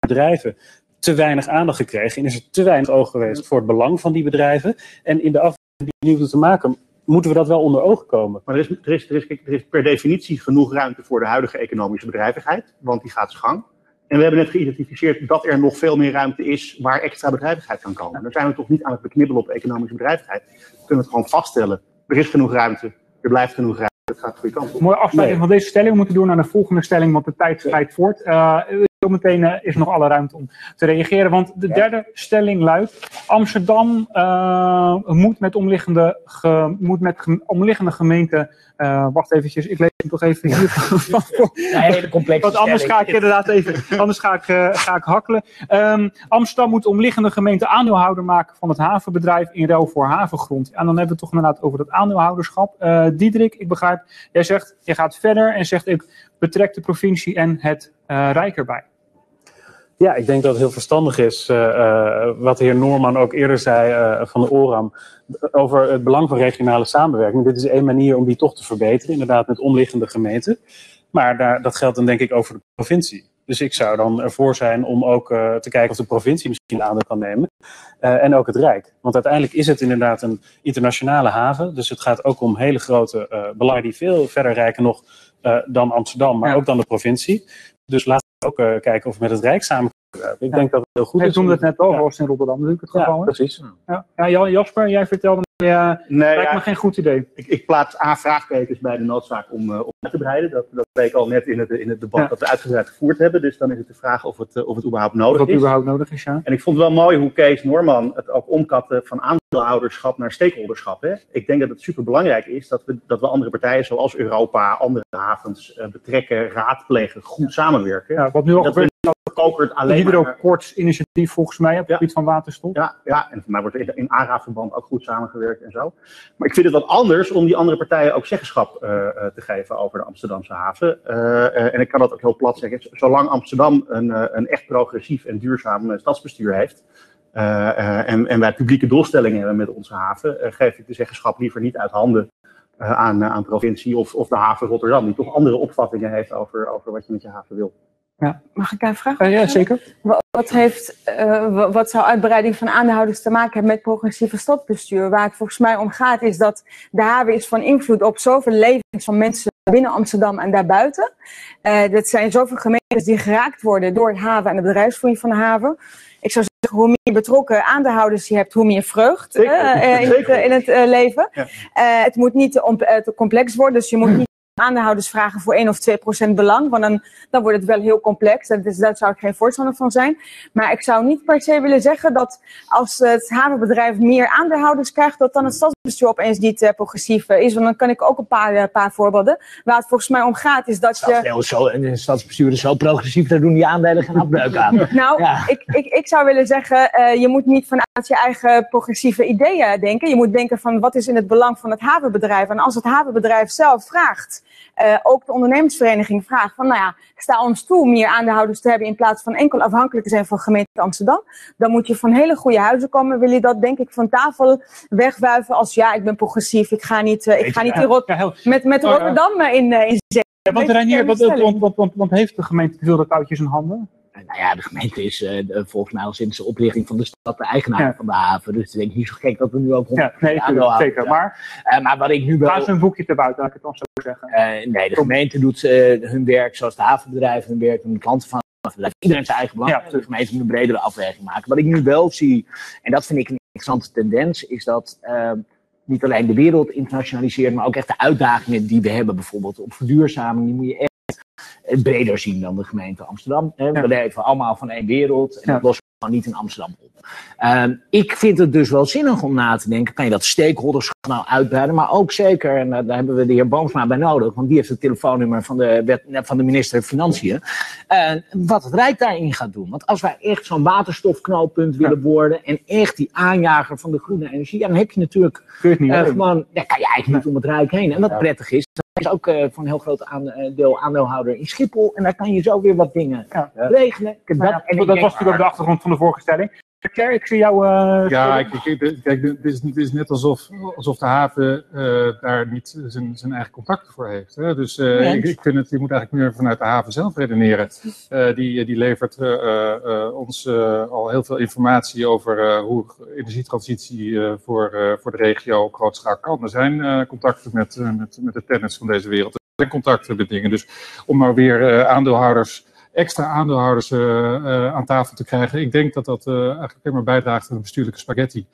bedrijven te weinig aandacht gekregen en is er te weinig oog geweest voor het belang van die bedrijven. En in de afweging die nu moeten maken, moeten we dat wel onder ogen komen. Maar er is, er, is, er, is, er per definitie genoeg ruimte voor de huidige economische bedrijvigheid, want die gaat zijn gang. En we hebben net geïdentificeerd dat er nog veel meer ruimte is waar extra bedrijvigheid kan komen. Dan zijn we toch niet aan het beknibbelen op economische bedrijvigheid. We kunnen het gewoon vaststellen. Er is genoeg ruimte, er blijft genoeg ruimte. Het gaat de goede kant op. Mooie afsluiting van deze stelling. We moeten door naar de volgende stelling, want de tijd schrijdt voort. Eh zometeen eh, is nog alle ruimte om te reageren. Want de derde stelling luidt: Amsterdam eh, moet met omliggende, ge- moet met gem- omliggende gemeenten. eh, wacht eventjes, ik lees hem toch even hier. van hele complexe Want anders ga stelling. ik inderdaad even, anders ga ik, ga ik hakkelen. Ehm, Amsterdam moet omliggende gemeente aandeelhouder maken van het havenbedrijf in ruil voor havengrond. En dan hebben we het toch inderdaad over dat aandeelhouderschap. Diederik, ik begrijp, jij zegt, je gaat verder en zegt ik betrek de provincie en het eh Rijk erbij. Ja, ik denk dat het heel verstandig is, uh, uh, wat de heer Noorman ook eerder zei uh, van de ORAM, over het belang van regionale samenwerking. Dit is één manier om die toch te verbeteren, inderdaad met omliggende gemeenten. Maar daar, dat geldt dan denk ik ook voor de provincie. Dus ik zou dan ervoor zijn om ook uh, te kijken of de provincie misschien aandeel kan nemen. Uh, en ook het Rijk. Want uiteindelijk is het inderdaad een internationale haven. Dus het gaat ook om hele grote uh, belangen die veel verder rijken nog dan Amsterdam, maar ja. ook dan de provincie. Dus we ook kijken of we met het Rijk samen. Ik ja. denk dat het heel goed Hij is. noemde het net al, was in Rotterdam natuurlijk het geval. Ja, precies. Ja, ja Jan Jasper, jij vertelde ja, nee, lijkt me geen goed idee. Ik, ik plaats A vraagtekens bij de noodzaak om, uh, om uit te breiden. Dat, dat bleek al net in het, in het debat Ja. dat we uitgebreid gevoerd hebben. Dus dan is het de vraag of het, uh, of het überhaupt nodig Wat is. überhaupt nodig is, ja. En ik vond het wel mooi hoe Kees Norman het ook omkatte van aandeelhouderschap naar stakeholderschap. Hè? Ik denk dat het superbelangrijk is dat we, dat we andere partijen zoals Europa, andere havens uh, betrekken, raadplegen, goed samenwerken. ja wat nu al dat we gebeurt, kokert alleen maar... initiatief volgens mij op het gebied van waterstof. Ja, ja, en voor mij wordt in, in ARA-verband ook goed samengewerkt en zo. Maar ik vind het wat anders om die andere partijen ook zeggenschap uh, uh, te geven over de Amsterdamse haven. Uh, en ik kan dat ook heel plat zeggen. Zolang Amsterdam een, een echt progressief en duurzaam stadsbestuur heeft. en, en wij publieke doelstellingen hebben met onze haven, geef ik de zeggenschap liever niet uit handen aan, aan provincie of, of de haven Rotterdam, die toch andere opvattingen heeft over, over wat je met je haven wil. Ja. Mag ik daar een vraag Uh, ja, zeker. Wat, heeft, uh, wat zou uitbreiding van aandeelhouders te maken hebben met progressieve stadsbestuur? Waar het volgens mij om gaat is dat de haven is van invloed op zoveel levens van mensen binnen Amsterdam en daarbuiten. Uh, dat zijn zoveel gemeentes die geraakt worden door het haven en de bedrijfsvoering van de haven. Ik zou zeggen, hoe meer betrokken aandeelhouders je hebt, hoe meer vreugd uh, in, het, in het uh, leven. Ja. het moet niet te, te, complex worden, dus je moet niet aandeelhouders vragen voor 1 of 2 procent belang, want dan, dan wordt het wel heel complex. Dus daar zou ik geen voorstander van zijn. Maar ik zou niet per se willen zeggen dat als het havenbedrijf meer aandeelhouders krijgt, dat dan het stadsbestuur opeens niet uh, progressief is. Want dan kan ik ook een paar, uh, paar voorbeelden. Waar het volgens mij om gaat is dat je... Heel zo, en de stadsbestuur is zo progressief, daar doen die aandelen geen afbreuk aan. nou, ja. ik, ik, ik zou willen zeggen, je moet niet vanuit je eigen progressieve ideeën denken. Je moet denken van wat is in het belang van het havenbedrijf. En als het havenbedrijf zelf vraagt, uh, ook de ondernemersvereniging vraagt van, nou ja, sta ons toe meer aandeelhouders te hebben in plaats van enkel afhankelijk te zijn van gemeente Amsterdam. Dan moet je van hele goede huizen komen. Wil je dat denk ik van tafel wegwuiven als ja, ik ben progressief, ik ga niet, uh, ik ga niet in Rot ja, met, met Rotterdam uh, in, in zee. Ja, want, Reinier, want, want, want, want, want heeft de gemeente te veel de touwtjes in handen? Nou ja, de gemeente is uh, de, volgens mij al sinds de oprichting van de stad de eigenaar ja. van de haven. Dus ik denk niet zo gek dat we nu ook ja, nee, tuurlijk, zeker. Maar, uh, maar wat ik nu wel. Gaan ze een boekje te buiten, laat ik het dan zo zeggen? Uh, nee, de gemeente doet hun werk zoals de havenbedrijven hun werk en de klanten van havenbedrijf. Iedereen zijn eigen belang. Ja. De gemeente moet een bredere afweging maken. Wat ik nu wel zie, en dat vind ik een interessante tendens, is dat niet alleen de wereld internationaliseert, maar ook echt de uitdagingen die we hebben, bijvoorbeeld op verduurzaming, die moet je echt breder zien dan de gemeente Amsterdam. Hè. We leven allemaal van één wereld en dat lossen we niet in Amsterdam op. Um, ik vind het dus wel zinnig om na te denken, kan je dat stakeholders nou uitbreiden, maar ook zeker, en daar hebben we de heer Boomsma bij nodig, want die heeft het telefoonnummer van de, wet, van de minister van Financiën, uh, wat het Rijk daarin gaat doen. Want als wij echt zo'n waterstofknooppunt ja. willen worden en echt die aanjager van de groene energie, dan heb je natuurlijk niet, uh, gewoon, ja, kan je eigenlijk niet om het Rijk heen. En wat prettig is, is ook uh, voor een heel groot aandeel aandeelhouder in Schiphol. En daar kan je zo weer wat dingen ja. regelen. Dat, ja, en dat was natuurlijk ook de achtergrond van de vorige stelling. Ik zie jou. Uh, ja, ik, ik, kijk, het is, het is net alsof, alsof de haven uh, daar niet zijn, zijn eigen contacten voor heeft. Hè? Dus uh, nee. ik, ik, vind het, je moet eigenlijk meer vanuit de haven zelf redeneren. die, die levert ons al heel veel informatie over hoe energietransitie voor, voor de regio op grote schaal kan. Er zijn contacten met, met, met de tenants van deze wereld. Er zijn contacten met dingen. Dus om maar weer aandeelhouders extra aandeelhouders uh, uh, aan tafel te krijgen. Ik denk dat dat uh, eigenlijk alleen maar bijdraagt aan een bestuurlijke spaghetti.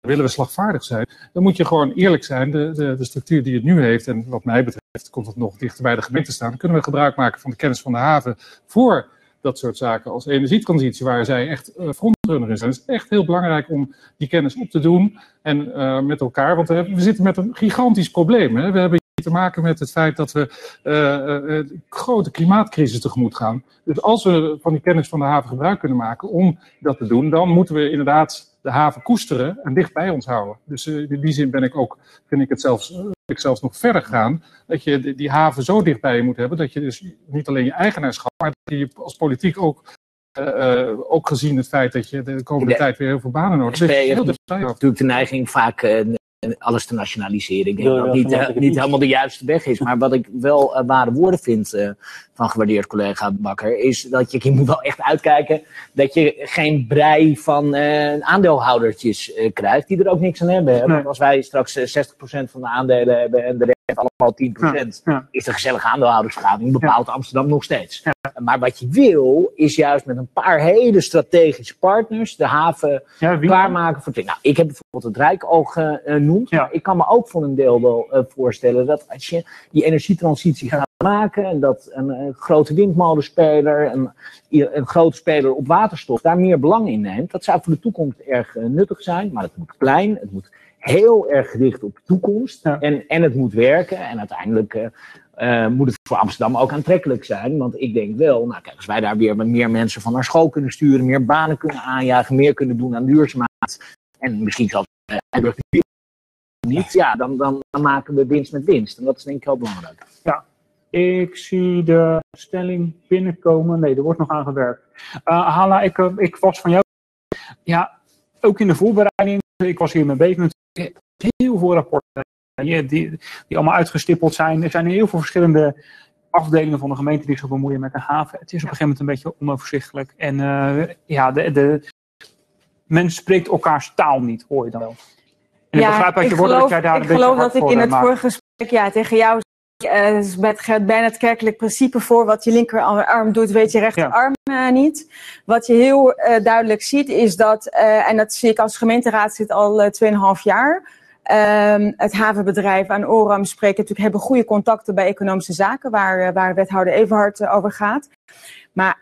Willen we slagvaardig zijn, dan moet je gewoon eerlijk zijn. De, de, de structuur die het nu heeft, en wat mij betreft komt het nog dichter bij de gemeente staan, kunnen we gebruik maken van de kennis van de haven voor dat soort zaken als energietransitie, waar zij echt frontrunner in zijn. Het is echt heel belangrijk om die kennis op te doen en met elkaar, want we, we zitten met een gigantisch probleem. Hè? We hebben te maken met het feit dat we uh, uh, grote klimaatcrisis tegemoet gaan. Dus als we van die kennis van de haven gebruik kunnen maken om dat te doen, dan moeten we inderdaad de haven koesteren en dicht bij ons houden. Dus uh, in die zin ben ik ook, vind ik het zelfs, ik zelfs nog verder gaan, dat je die, die haven zo dicht bij je moet hebben, dat je dus niet alleen je eigenaarschap, maar dat je als politiek ook ook gezien het feit dat je de komende tijd weer heel veel banen nodig hebt. dichtbij. natuurlijk de neiging vaak alles te nationaliseren. Ik denk dat niet, eh, niet helemaal de juiste weg is. Maar wat ik wel eh, ware woorden vind eh, van gewaardeerd collega Bakker, is dat je, je moet wel echt uitkijken dat je geen brei van aandeelhoudertjes krijgt die er ook niks aan hebben. Want als wij straks eh, 60% van de aandelen hebben en de rest allemaal 10%, Ja. is de gezellige aandeelhoudersvergadering bepaalt Amsterdam nog steeds. Maar wat je wil, is juist met een paar hele strategische partners de haven klaarmaken voor. Nou, ik heb bijvoorbeeld het Rijk al genoemd. Maar ik kan me ook voor een deel wel eh, voorstellen dat als je die energietransitie gaat maken en dat een, eh, grote windmolenspeler, een, een grote speler op waterstof daar meer belang in neemt, dat zou voor de toekomst erg eh, nuttig zijn. Maar het moet klein, het moet heel erg gericht op de toekomst en, en het moet werken. En uiteindelijk eh, eh, moet het voor Amsterdam ook aantrekkelijk zijn. Want ik denk wel, nou kijk, als wij daar weer meer mensen van naar school kunnen sturen, meer banen kunnen aanjagen, meer kunnen doen aan duurzaamheid. En misschien zelfs eh, niet, ja, dan, dan, dan maken we winst met winst. En dat is denk ik heel belangrijk. Ja, ik zie de stelling binnenkomen. Nee, er wordt nog aan gewerkt. Hala, ik, ik was van jou. Ja, ook in de voorbereiding. Ik was hier mee bezig. Heel veel rapporten die, die, die allemaal uitgestippeld zijn. Er zijn heel veel verschillende afdelingen van de gemeente die zich bemoeien met de haven. Het is op een gegeven moment een beetje onoverzichtelijk. En eh, ja, de, de, men spreekt elkaars taal niet, hoor je dan wel. En ik begrijp uit je ik woorden dat jij daar ik een beetje geloof dat ik in het vorige gesprek ja, tegen jou zei, het is met Gert bijna het kerkelijk principe voor wat je linkerarm doet, weet je rechterarm eh, niet. Wat je heel eh, duidelijk ziet is dat, eh, en dat zie ik als gemeenteraad zit al eh, 2,5 jaar, ehm, het havenbedrijf aan Oram spreken natuurlijk hebben goede contacten bij economische zaken, waar, eh, waar wethouder Everhard eh, over gaat. Maar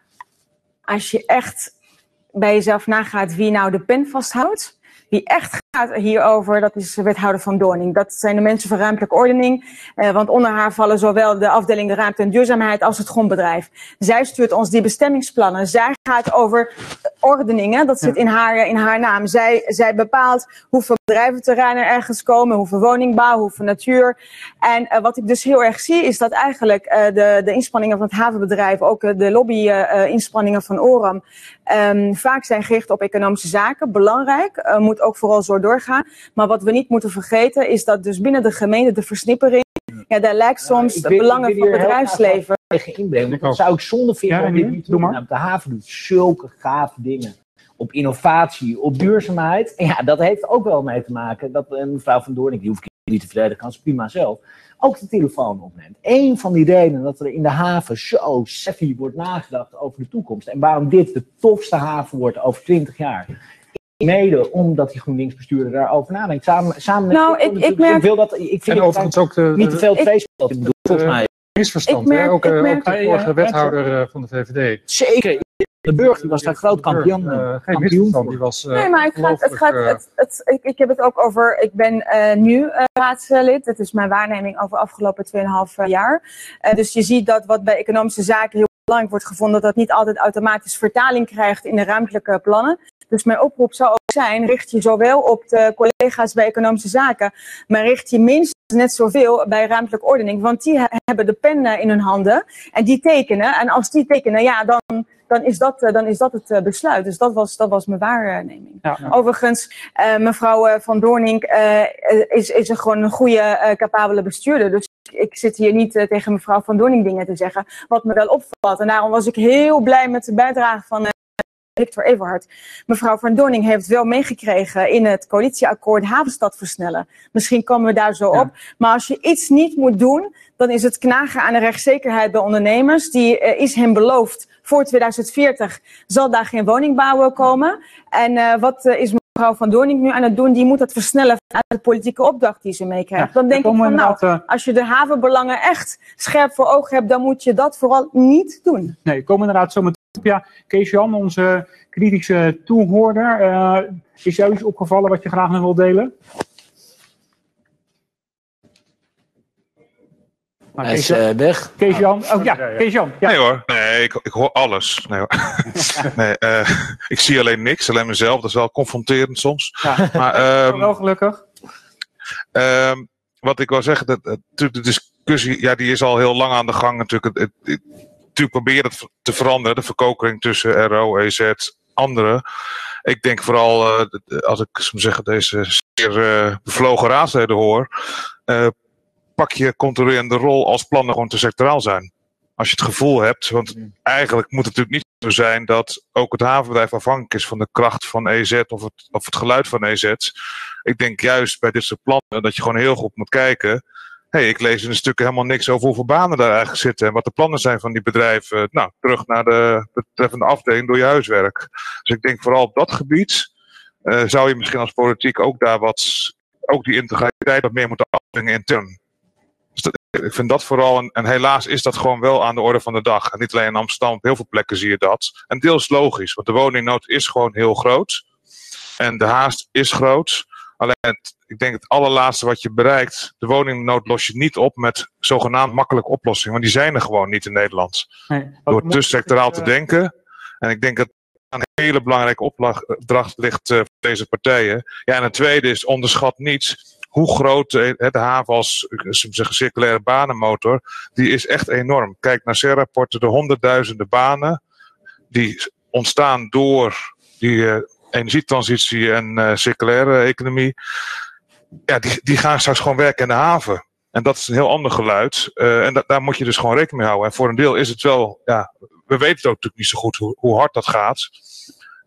als je echt bij jezelf nagaat wie nou de pen vasthoudt, wie echt gaat hierover, dat is wethouder van Doorning. Dat zijn de mensen van ruimtelijke ordening. Eh, want onder haar vallen zowel de afdeling de ruimte en duurzaamheid als het grondbedrijf. Zij stuurt ons die bestemmingsplannen. Zij gaat over ordeningen. Dat zit in haar, in haar naam. Zij, zij bepaalt hoeveel bedrijventerreinen er ergens komen, hoeveel woningbouw, hoeveel natuur. En eh, wat ik dus heel erg zie, is dat eigenlijk eh, de, de inspanningen van het havenbedrijf, ook eh, de lobby-inspanningen van ORAM, ehm, vaak zijn gericht op economische zaken. Belangrijk, eh, moet ook vooral zo doorgaan. Maar wat we niet moeten vergeten, is dat dus binnen de gemeente de versnippering, ja, daar lijkt soms Ik de belangen van heel bedrijfsleven. Eigen inbreng. Want dat zou ik zonde vinden Ja, om dit niet te doen. maar. Nou, De haven doet zulke gave dingen. Op innovatie, op duurzaamheid. En ja, dat heeft ook wel mee te maken dat eh, mevrouw van Doornik, die hoef ik niet te verdedigen, kan ze prima zelf, ook de telefoon opneemt. Eén van die redenen dat er in de haven zo savvy wordt nagedacht over de toekomst. En waarom dit de tofste haven wordt over 20 jaar. Mede omdat die GroenLinks-bestuurder daarover nadenkt. Samen, samen met Nou, ik- ik merk- wil dat, ik vind En het overigens ook de, niet te veel. Ik bedoel, volgens mij. Misverstand. Ik merk- hè? Ook, ik eh, merk- ook de vorige ja, wethouder eh, van de VVD. Zeker. De burger die was daar groot kampioen. Eh, geen kampioen die was eh, Nee, maar het gaat, het gaat, het, het, ik, ik heb het ook over, ik ben eh, nu eh, raadslid. Het is mijn waarneming over de afgelopen 2,5 jaar. Eh, dus je ziet dat wat bij economische zaken heel belangrijk wordt gevonden, dat dat niet altijd automatisch vertaling krijgt in de ruimtelijke plannen. Dus mijn oproep zou ook zijn, richt je zowel op de collega's bij economische zaken, maar richt je minstens net zoveel bij ruimtelijke ordening. Want die he- hebben de pen eh, in hun handen en die tekenen. En als die tekenen, ja, dan, dan, is, dat, eh, dan is dat het eh, besluit. Dus dat was, dat was mijn waarneming. Overigens, mevrouw Van Doornink is, is een, gewoon een goede, capabele bestuurder. Dus ik zit hier niet tegen mevrouw Van Doornink dingen te zeggen. Wat me wel opvalt. En daarom was ik heel blij met de bijdrage van Victor Everhard. Mevrouw Van Doorning heeft wel meegekregen in het coalitieakkoord havenstad versnellen. Misschien komen we daar zo op. Maar als je iets niet moet doen, dan is het knagen aan de rechtszekerheid bij ondernemers. Die eh, is hem beloofd. Voor 2040 zal daar geen woningbouw komen. En eh, wat eh, is mevrouw Van Doorning nu aan het doen? Die moet het versnellen uit de politieke opdracht die ze meekrijgt. Ja, dan denk ik van nou, inderdaad, als je de havenbelangen echt scherp voor ogen hebt, dan moet je dat vooral niet doen. Nee, komen inderdaad zo meteen op. Ja, Kees Jan, onze kritische toehoorder. eh, is jou iets opgevallen wat je graag nog wil delen? Maar Hij is Kees Jan- eh, weg. Kees Jan, oh ja, Kees Jan. Ja. Nee hoor, nee, ik, ik hoor alles. Nee, hoor. nee, eh, ik zie alleen niks, alleen mezelf. Dat is wel confronterend soms. Ja. Maar, ehm, wel gelukkig. Ehm, wat ik wil zeggen, dat, natuurlijk de discussie, ja, die is al heel lang aan de gang natuurlijk. Het, het, het natuurlijk probeer dat te veranderen, de verkokeling tussen RO, EZ, anderen. Ik denk vooral, eh, als ik zeggen, deze zeer eh, bevlogen raadsleden hoor, eh, pak je controlerende rol als plannen gewoon te sectoraal zijn. Als je het gevoel hebt, want eigenlijk moet het natuurlijk niet zo zijn dat ook het havenbedrijf afhankelijk is van de kracht van EZ of het, of het geluid van EZ. Ik denk juist bij dit soort plannen dat je gewoon heel goed moet kijken. hey, ik lees in een stuk helemaal niks over hoeveel banen daar eigenlijk zitten en wat de plannen zijn van die bedrijven. Nou, terug naar de betreffende afdeling door je huiswerk. Dus ik denk vooral op dat gebied eh, zou je misschien als politiek ook daar wat, ook die integraliteit wat meer moeten afdwingen intern. Ik vind dat vooral, en, en helaas is dat gewoon wel aan de orde van de dag. En niet alleen in Amsterdam, op heel veel plekken zie je dat. En deels logisch, want de woningnood is gewoon heel groot. En de haast is groot. Alleen, het, ik denk het allerlaatste wat je bereikt, de woningnood los je niet op met zogenaamd makkelijke oplossingen. Want die zijn er gewoon niet in Nederland. Nee, Door te sectoraal te denken. En ik denk dat een hele belangrijke opdracht ligt eh, voor deze partijen. Ja, en een tweede is, onderschat niet hoe groot de, de haven als eh, circulaire banenmotor, die is echt enorm. Kijk naar CER-rapporten, de honderdduizenden banen die ontstaan door die eh, energietransitie en eh, circulaire economie. Ja, die, die gaan straks gewoon werken in de haven. En dat is een heel ander geluid. Eh, en da- daar moet je dus gewoon rekening mee houden. En voor een deel is het wel, ja, we weten het ook natuurlijk niet zo goed hoe, hoe hard dat gaat.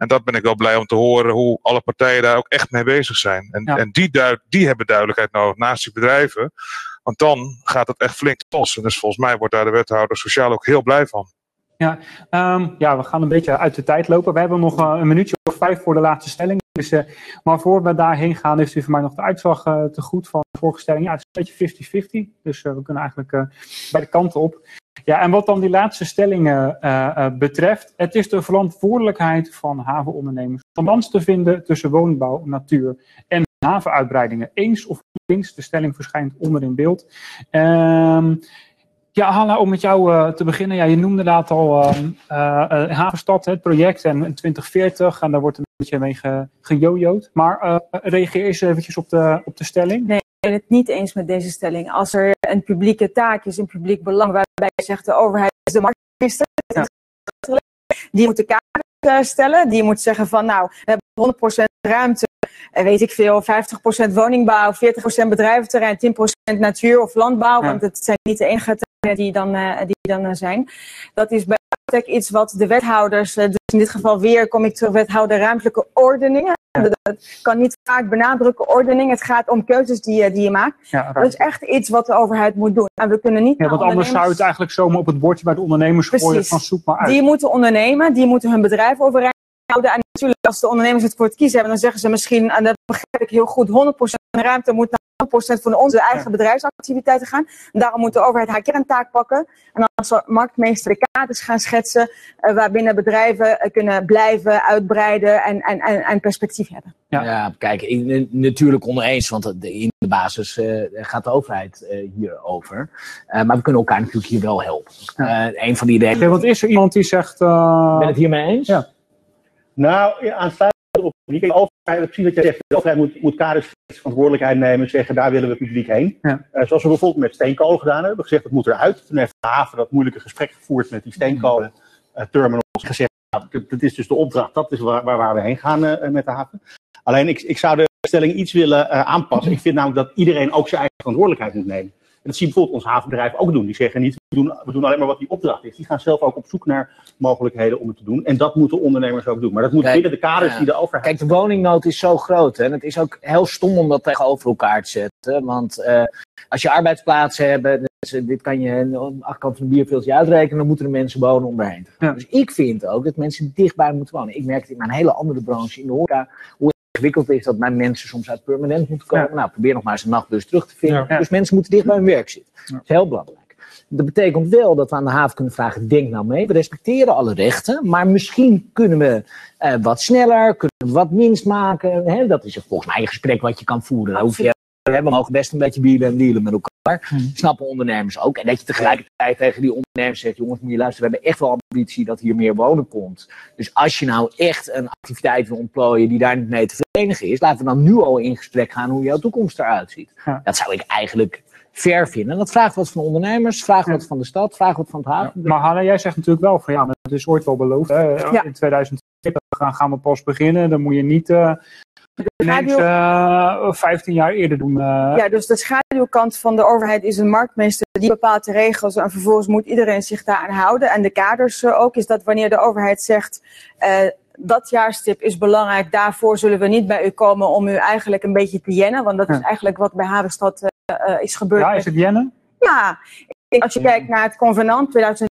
En dat ben ik wel blij om te horen hoe alle partijen daar ook echt mee bezig zijn. En, Ja. en die, duid, die hebben duidelijkheid nodig naast die bedrijven. Want dan gaat het echt flink los. En dus volgens mij wordt daar de wethouder sociaal ook heel blij van. Ja, ehm, ja, we gaan een beetje uit de tijd lopen. We hebben nog eh, een minuutje of vijf voor de laatste stelling. Dus, eh, maar voor we daarheen gaan, heeft u voor mij nog de uitslag eh, te goed van de vorige stelling. Ja, het is een beetje 50-50. Dus we kunnen eigenlijk bij de kanten op. Ja, en wat dan die laatste stelling eh, eh, betreft. Het is de verantwoordelijkheid van havenondernemers om balans te vinden tussen woningbouw, natuur en havenuitbreidingen. Eens of eens, de stelling verschijnt onder in beeld. Ehm ja, Hanna, om met jou eh, te beginnen. Ja, je noemde inderdaad al eh, Havenstad, het project en, en 2040. En daar wordt een beetje mee ge. Maar reageer eens eventjes op de, op de stelling. Nee, ben het niet eens met deze stelling. Als er een publieke taak is, een publiek belang, waarbij je zegt de overheid is de marktmeester, die moet de kaart eh, stellen. Die moet zeggen van nou, we hebben 100% ruimte, eh, weet ik veel, 50% woningbouw, 40% bedrijventerrein, 10% natuur of landbouw. Ja. Want het zijn niet de enige terreinen die dan, eh, die dan zijn. Dat is bij iets wat de wethouders, eh, dus in dit geval weer kom ik terug, wethouder ruimtelijke ordeningen. Dat dat kan niet vaak benadrukken ordening. Het gaat om keuzes die je, die je maakt. Ja, Dat is echt iets wat de overheid moet doen. En we kunnen niet ja, want anders zou ondernemers- het eigenlijk zomaar op het bordje bij de ondernemers gooien Precies. van zoek maar uit. Die moeten ondernemen, die moeten hun bedrijf overeind houden. En natuurlijk, als de ondernemers het voor het kiezen hebben, dan zeggen ze misschien, en dat begrijp ik heel goed, 100% ruimte moet naar 100% van onze eigen bedrijfsactiviteiten gaan. En daarom moet de overheid haar kerntaak pakken. En dan zal marktmeester de kaders gaan schetsen, eh, waarbinnen bedrijven eh, kunnen blijven, uitbreiden en, en, en, en perspectief hebben. Ja. Ja, kijk, ik, natuurlijk oneens, want in de basis eh, gaat de overheid eh, hierover. Eh, maar we kunnen elkaar natuurlijk hier wel helpen. Eh, een van die Ja, redenen. want is er iemand die zegt... eh, Ben het hiermee eens? Ja. Nou, aansluitend op. Precies wat jij zegt, de overheid moet, moet kaders verantwoordelijkheid nemen, zeggen daar willen we publiek heen. Ja. Eh, zoals we bijvoorbeeld met steenkolen gedaan hebben, gezegd dat moet eruit. Toen heeft de haven dat moeilijke gesprek gevoerd met die steenkolen eh, terminals. Gezegd, nou, dat, is dus de opdracht, dat is waar, waar, waar we heen gaan eh, met de haven. Alleen ik, ik zou de stelling iets willen aanpassen. Ik vind namelijk dat iedereen ook zijn eigen verantwoordelijkheid moet nemen. En dat zie je bijvoorbeeld ons havenbedrijf ook doen. Die zeggen niet, we doen, we doen alleen maar wat die opdracht is. Die gaan zelf ook op zoek naar mogelijkheden om het te doen. En dat moeten ondernemers ook doen. Maar dat moet Kijk, binnen de kaders ja. die de overheid... Kijk, de woningnood is zo groot. Hè? En het is ook heel stom om dat tegenover elkaar te zetten. Want eh, als je arbeidsplaatsen hebt, dus, eh, dit kan je aan de achterkant van een bierveeltje uitrekenen, dan moeten de mensen wonen om daarheen te gaan. Ja. Dus ik vind ook dat mensen dichtbij moeten wonen. Ik merk het in mijn hele andere branche, in de horeca, hoe ingewikkeld is dat mijn mensen soms uit permanent moeten komen. Ja. Nou, probeer nog maar eens een nachtbus terug te vinden. Ja. Dus mensen moeten dicht bij hun werk zitten. Ja. Dat is heel belangrijk. Dat betekent wel dat we aan de haven kunnen vragen: denk nou mee. We respecteren alle rechten, maar misschien kunnen we eh, wat sneller, kunnen we wat minst maken. Hè? Dat is volgens mij een gesprek wat je kan voeren. Daar hoef je, hè, we mogen best een beetje wielen en dealen met elkaar. Hmm. Snappen ondernemers ook. En dat je tegelijkertijd tegen die ondernemers zegt: jongens, moet je luisteren, we hebben echt wel ambitie dat hier meer wonen komt. Dus als je nou echt een activiteit wil ontplooien die daar niet mee te verenigen is, laten we dan nu al in gesprek gaan hoe jouw toekomst eruit ziet. Ja. Dat zou ik eigenlijk fair vinden. En dat vraagt wat van ondernemers, vraagt wat van de stad, vraagt wat van het haven. Maar Hanna, jij zegt natuurlijk wel van ja, maar het is ooit wel beloofd. Hè? In 2020 gaan, gaan we pas beginnen. Dan moet je niet ineens eh 15 jaar eerder doen. eh. Ja, dus de schaduwkant van de overheid is een marktmeester die bepaalt de regels en vervolgens moet iedereen zich daaraan houden. En de kaders eh, ook is dat wanneer de overheid zegt dat jaarstip is belangrijk, daarvoor zullen we niet bij u komen om u eigenlijk een beetje te jennen. Want dat is eigenlijk wat bij Havenstad eh, is gebeurd. ja, is het Jennen? Ja, als je kijkt naar het convenant 2009.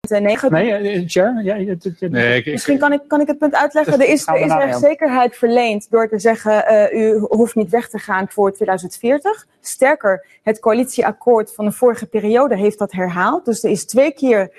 Nee, eh? Ja, het- het- het- Nee, ik, ik, Misschien kan ik, kan ik het punt uitleggen. Dus Er is, er is rechtszekerheid verleend door te zeggen: eh, u hoeft niet weg te gaan voor 2040. Sterker, het coalitieakkoord van de vorige periode heeft dat herhaald. Dus er is twee keer.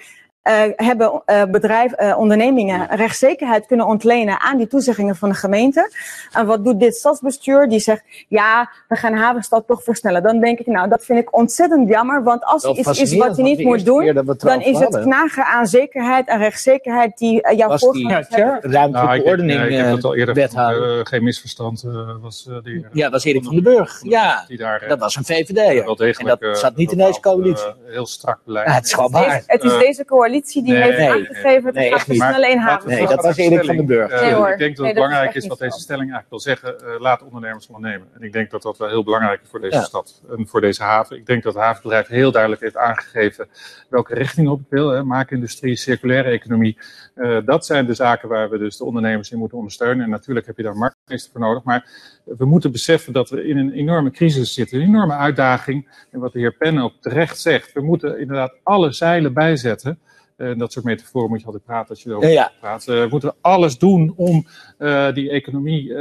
Eh, hebben eh bedrijf, eh, ondernemingen rechtszekerheid kunnen ontlenen aan die toezeggingen van de gemeente. En wat doet dit stadsbestuur? Die zegt, ja, we gaan Havenstad toch versnellen. Dan denk ik, nou, dat vind ik ontzettend jammer. Want als er iets is wat je niet moet doen, dan is het knagen aan zekerheid en rechtszekerheid die jouw voorgangers Ja, ruimtelijke nou, ordening ja, ik heb dat al eerder wethouder. eh, geen misverstand eh, was eh, die, Ja, dat was Erik van den Burg. Ja, die daar dat was een degelijk En dat zat niet in deze coalitie. heel strak beleid. Ja, het is gewoon waar. het is deze coalitie die nee, heeft nee, aangegeven het nee, gaat versnellen in laten we haven. Nee, dat was Erik van den. Burg. Nee, hoor. Ik denk dat Nee, het dat is belangrijk is wat deze stelling eigenlijk wil zeggen. eh, laat ondernemers ondernemen. En ik denk dat dat wel heel belangrijk is voor deze Ja. stad en voor deze haven. Ik denk dat het havenbedrijf heel duidelijk heeft aangegeven welke richting op het wil. Hè. Maakindustrie, circulaire economie. Eh, dat zijn de zaken waar we dus de ondernemers in moeten ondersteunen. En natuurlijk heb je daar marktmeester voor nodig. Maar we moeten beseffen dat we in een enorme crisis zitten. Een enorme uitdaging. En wat de heer Pen ook terecht zegt. We moeten inderdaad alle zeilen bijzetten. Eh, dat soort metaforen moet je altijd praten als je erover Ja, ja. praat. We moeten alles doen om eh, die economie eh,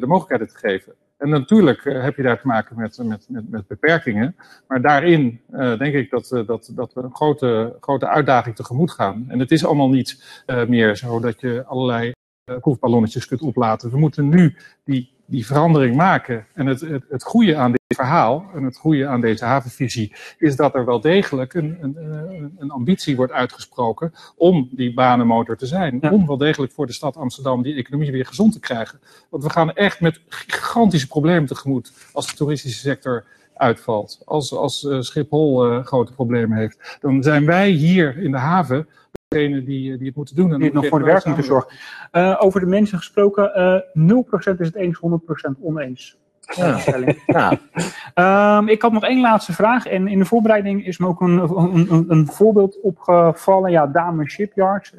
de mogelijkheden te geven. En natuurlijk heb je daar te maken met, met, met, met beperkingen. Maar daarin denk ik dat, dat, dat we een grote, grote uitdaging tegemoet gaan. En het is allemaal niet meer zo dat je allerlei eh, proefballonnetjes kunt oplaten. We moeten nu die, die verandering maken. En het, het, het goede aan dit verhaal en het goede aan deze havenvisie is dat er wel degelijk een, een, een- een ambitie wordt uitgesproken om die banenmotor te zijn. Ja. Om wel degelijk voor de stad Amsterdam die economie weer gezond te krijgen. Want we gaan echt met gigantische problemen tegemoet als de toeristische sector uitvalt. Als, als eh, Schiphol eh, grote problemen heeft. Dan zijn wij hier in de haven degene die, eh, die het moeten doen. En die het nog voor de werk moeten zorgen. Eh, over de mensen gesproken, eh 0% is het eens, 100% oneens. Ja. Nou, Ehm, ik had nog één laatste vraag. En in de voorbereiding is me ook een, een, een, voorbeeld opgevallen. Ja, Dame Shipyards.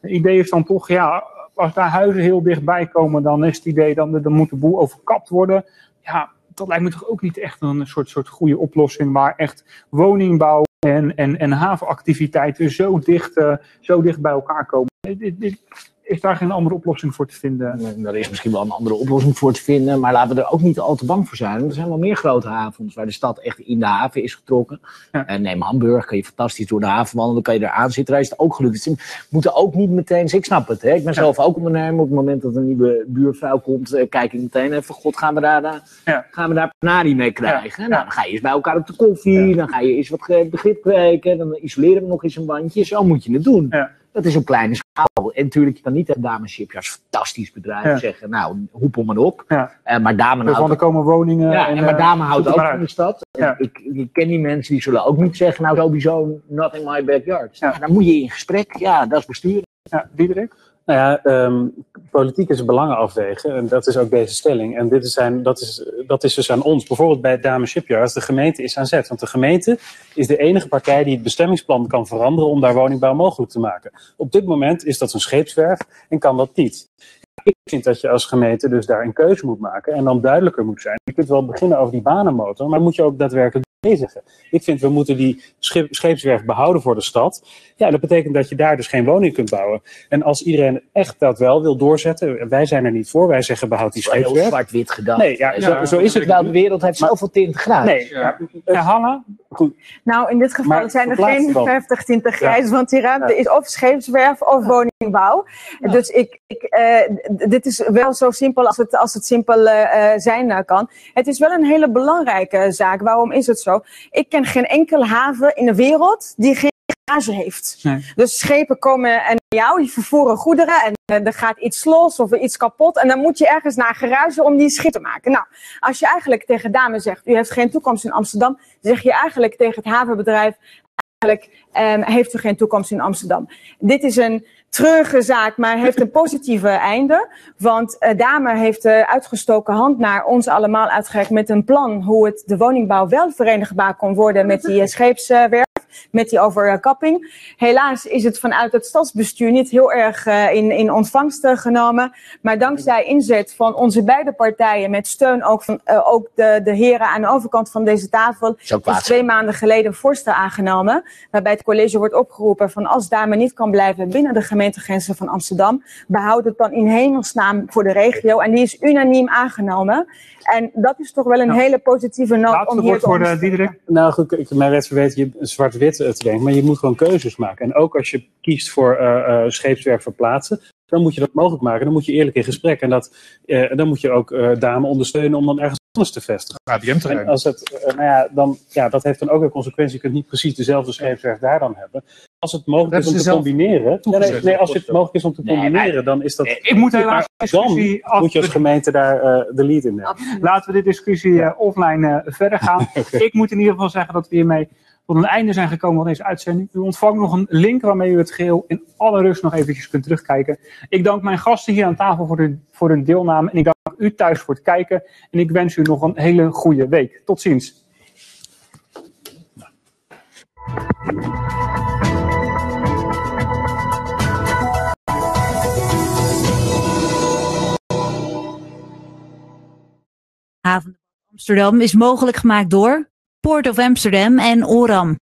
Het idee is dan toch, ja, als daar huizen heel dichtbij komen, dan is het idee, dan, dan moet de boel overkapt worden. Ja, dat lijkt me toch ook niet echt een soort, soort goede oplossing waar echt woningbouw en, en, en havenactiviteiten zo dicht, eh, zo dicht bij elkaar komen. Is daar geen andere oplossing voor te vinden? Daar is misschien wel een andere oplossing voor te vinden. Maar laten we er ook niet al te bang voor zijn. Want er zijn wel meer grote havens waar de stad echt in de haven is getrokken. Ja. En neem Hamburg, kan je fantastisch door de haven wandelen. Dan kan je eraan zitten. Daar is het ook gelukt. Ze moeten ook niet meteen... Ik snap het. Hè? Ik ben zelf ook ondernemer. Op het moment dat een nieuwe buurvrouw komt, eh, kijk ik meteen even... God, gaan we daar, eh, Ja. gaan we daar panari mee krijgen? Nou, dan ga je eens bij elkaar op de koffie. Dan ga je eens wat begrip kweken. Dan isoleren we nog eens een bandje. Zo moet je het doen. Ja. Dat is op kleine schaal. En natuurlijk, je kan niet tegen Dames Shipyards, fantastisch bedrijf, Ja. zeggen, nou, op. Ja. Eh, maar Dame Dus want houdt, er komen woningen. ja, en, maar eh, Dame houdt zoek ook van de stad. Ja. Ik, ik ken die mensen die zullen ook niet zeggen, nou sowieso not in my backyard. Nou, dan moet je in gesprek, ja, dat is bestuur. Ja, Diederik? Nou ja, ehm, politiek is belangen afwegen. En dat is ook deze stelling. En dit is zijn, dat, is, dat is dus aan ons. Bijvoorbeeld bij Dame Shipyards. De gemeente is aan zet. Want de gemeente is de enige partij die het bestemmingsplan kan veranderen om daar woningbouw mogelijk te maken. Op dit moment is dat een scheepswerf en kan dat niet. Ik vind dat je als gemeente dus daar een keuze moet maken en dan duidelijker moet zijn. Je kunt wel beginnen over die banenmotor, maar moet je ook daadwerkelijk bezigen. Ik vind we moeten die schip- scheepswerf behouden voor de stad. Ja, dat betekent dat je daar dus geen woning kunt bouwen. En als iedereen echt dat wel wil doorzetten, wij zijn er niet voor, wij zeggen behoud die wel heel scheepswerf. zwart-wit gedacht. Nee, ja, zo, zo is het. Nou, de wereld heeft zoveel tinten gedaan. Nee, ja, Ja, Hanna? goed. Nou, in dit geval Maar zijn er geen dan. 50 tinten grijs, want die ruimte Ja. is of scheepswerf of woningbouw. Dus ik, ik, eh, dit is wel zo simpel als het, als het simpel eh, eh, zijn eh, kan. Het is wel een hele belangrijke zaak. Waarom is het zo? Ik ken geen enkele haven in de wereld die geen garage heeft. Nee. Dus schepen komen en jou, die vervoeren goederen en eh, er gaat iets los of er iets kapot. En dan moet je ergens naar een garage om die schip te maken. Nou, als je eigenlijk tegen dame zegt, u heeft geen toekomst in Amsterdam, zeg je eigenlijk tegen het havenbedrijf, eigenlijk ehm, heeft u geen toekomst in Amsterdam. Dit is een treurige zaak, maar heeft een positieve einde. Want eh Dame heeft de uitgestoken hand naar ons allemaal uitgereikt met een plan hoe het de woningbouw wel verenigbaar kon worden met die eh, scheepswerf, met die overkapping. Helaas is het vanuit het stadsbestuur niet heel erg eh, in, in ontvangst eh, genomen. Maar dankzij inzet van onze beide partijen, met steun ook van eh, ook de, de heren aan de overkant van deze tafel, Is twee maanden geleden een voorstel aangenomen. Waarbij het college wordt opgeroepen van als Dame niet kan blijven binnen de gemeentegrenzen van Amsterdam, behoud het dan in hemelsnaam voor de regio. En die is unaniem aangenomen. En dat is toch wel een Nou, hele positieve noot Laatste om hier woord voor eh. Diederik. Nou goed, ik, mijn verweet je zwart-wit eh, te denken, maar je moet gewoon keuzes maken. En ook als je kiest voor eh eh, scheepswerk verplaatsen, dan moet je dat mogelijk maken. Dan moet je eerlijk in gesprek. En dat, eh, dan moet je ook eh dame ondersteunen om dan ergens anders te vestigen. En ADM-terrein. als het, eh, nou ja, dan, ja, dat heeft dan ook een consequentie. Je kunt niet precies dezelfde scheepswerf daar dan hebben. Als het mogelijk is om te combineren. Nee, nee, als het mogelijk is om te Nee, combineren, dan is dat. Ik moet helaas dan af. moet je als gemeente daar eh, de lead in nemen. Laten we de discussie eh, offline eh, verder gaan. Ik moet in ieder geval zeggen dat we hiermee tot een einde zijn gekomen van deze uitzending. U ontvangt nog een link waarmee u het geheel in alle rust nog eventjes kunt terugkijken. Ik dank mijn gasten hier aan tafel voor hun, voor hun deelname. En ik dank u thuis voor het kijken. En ik wens u nog een hele goede week. Tot ziens. Haven Amsterdam is mogelijk gemaakt door Port of Amsterdam en ORAM.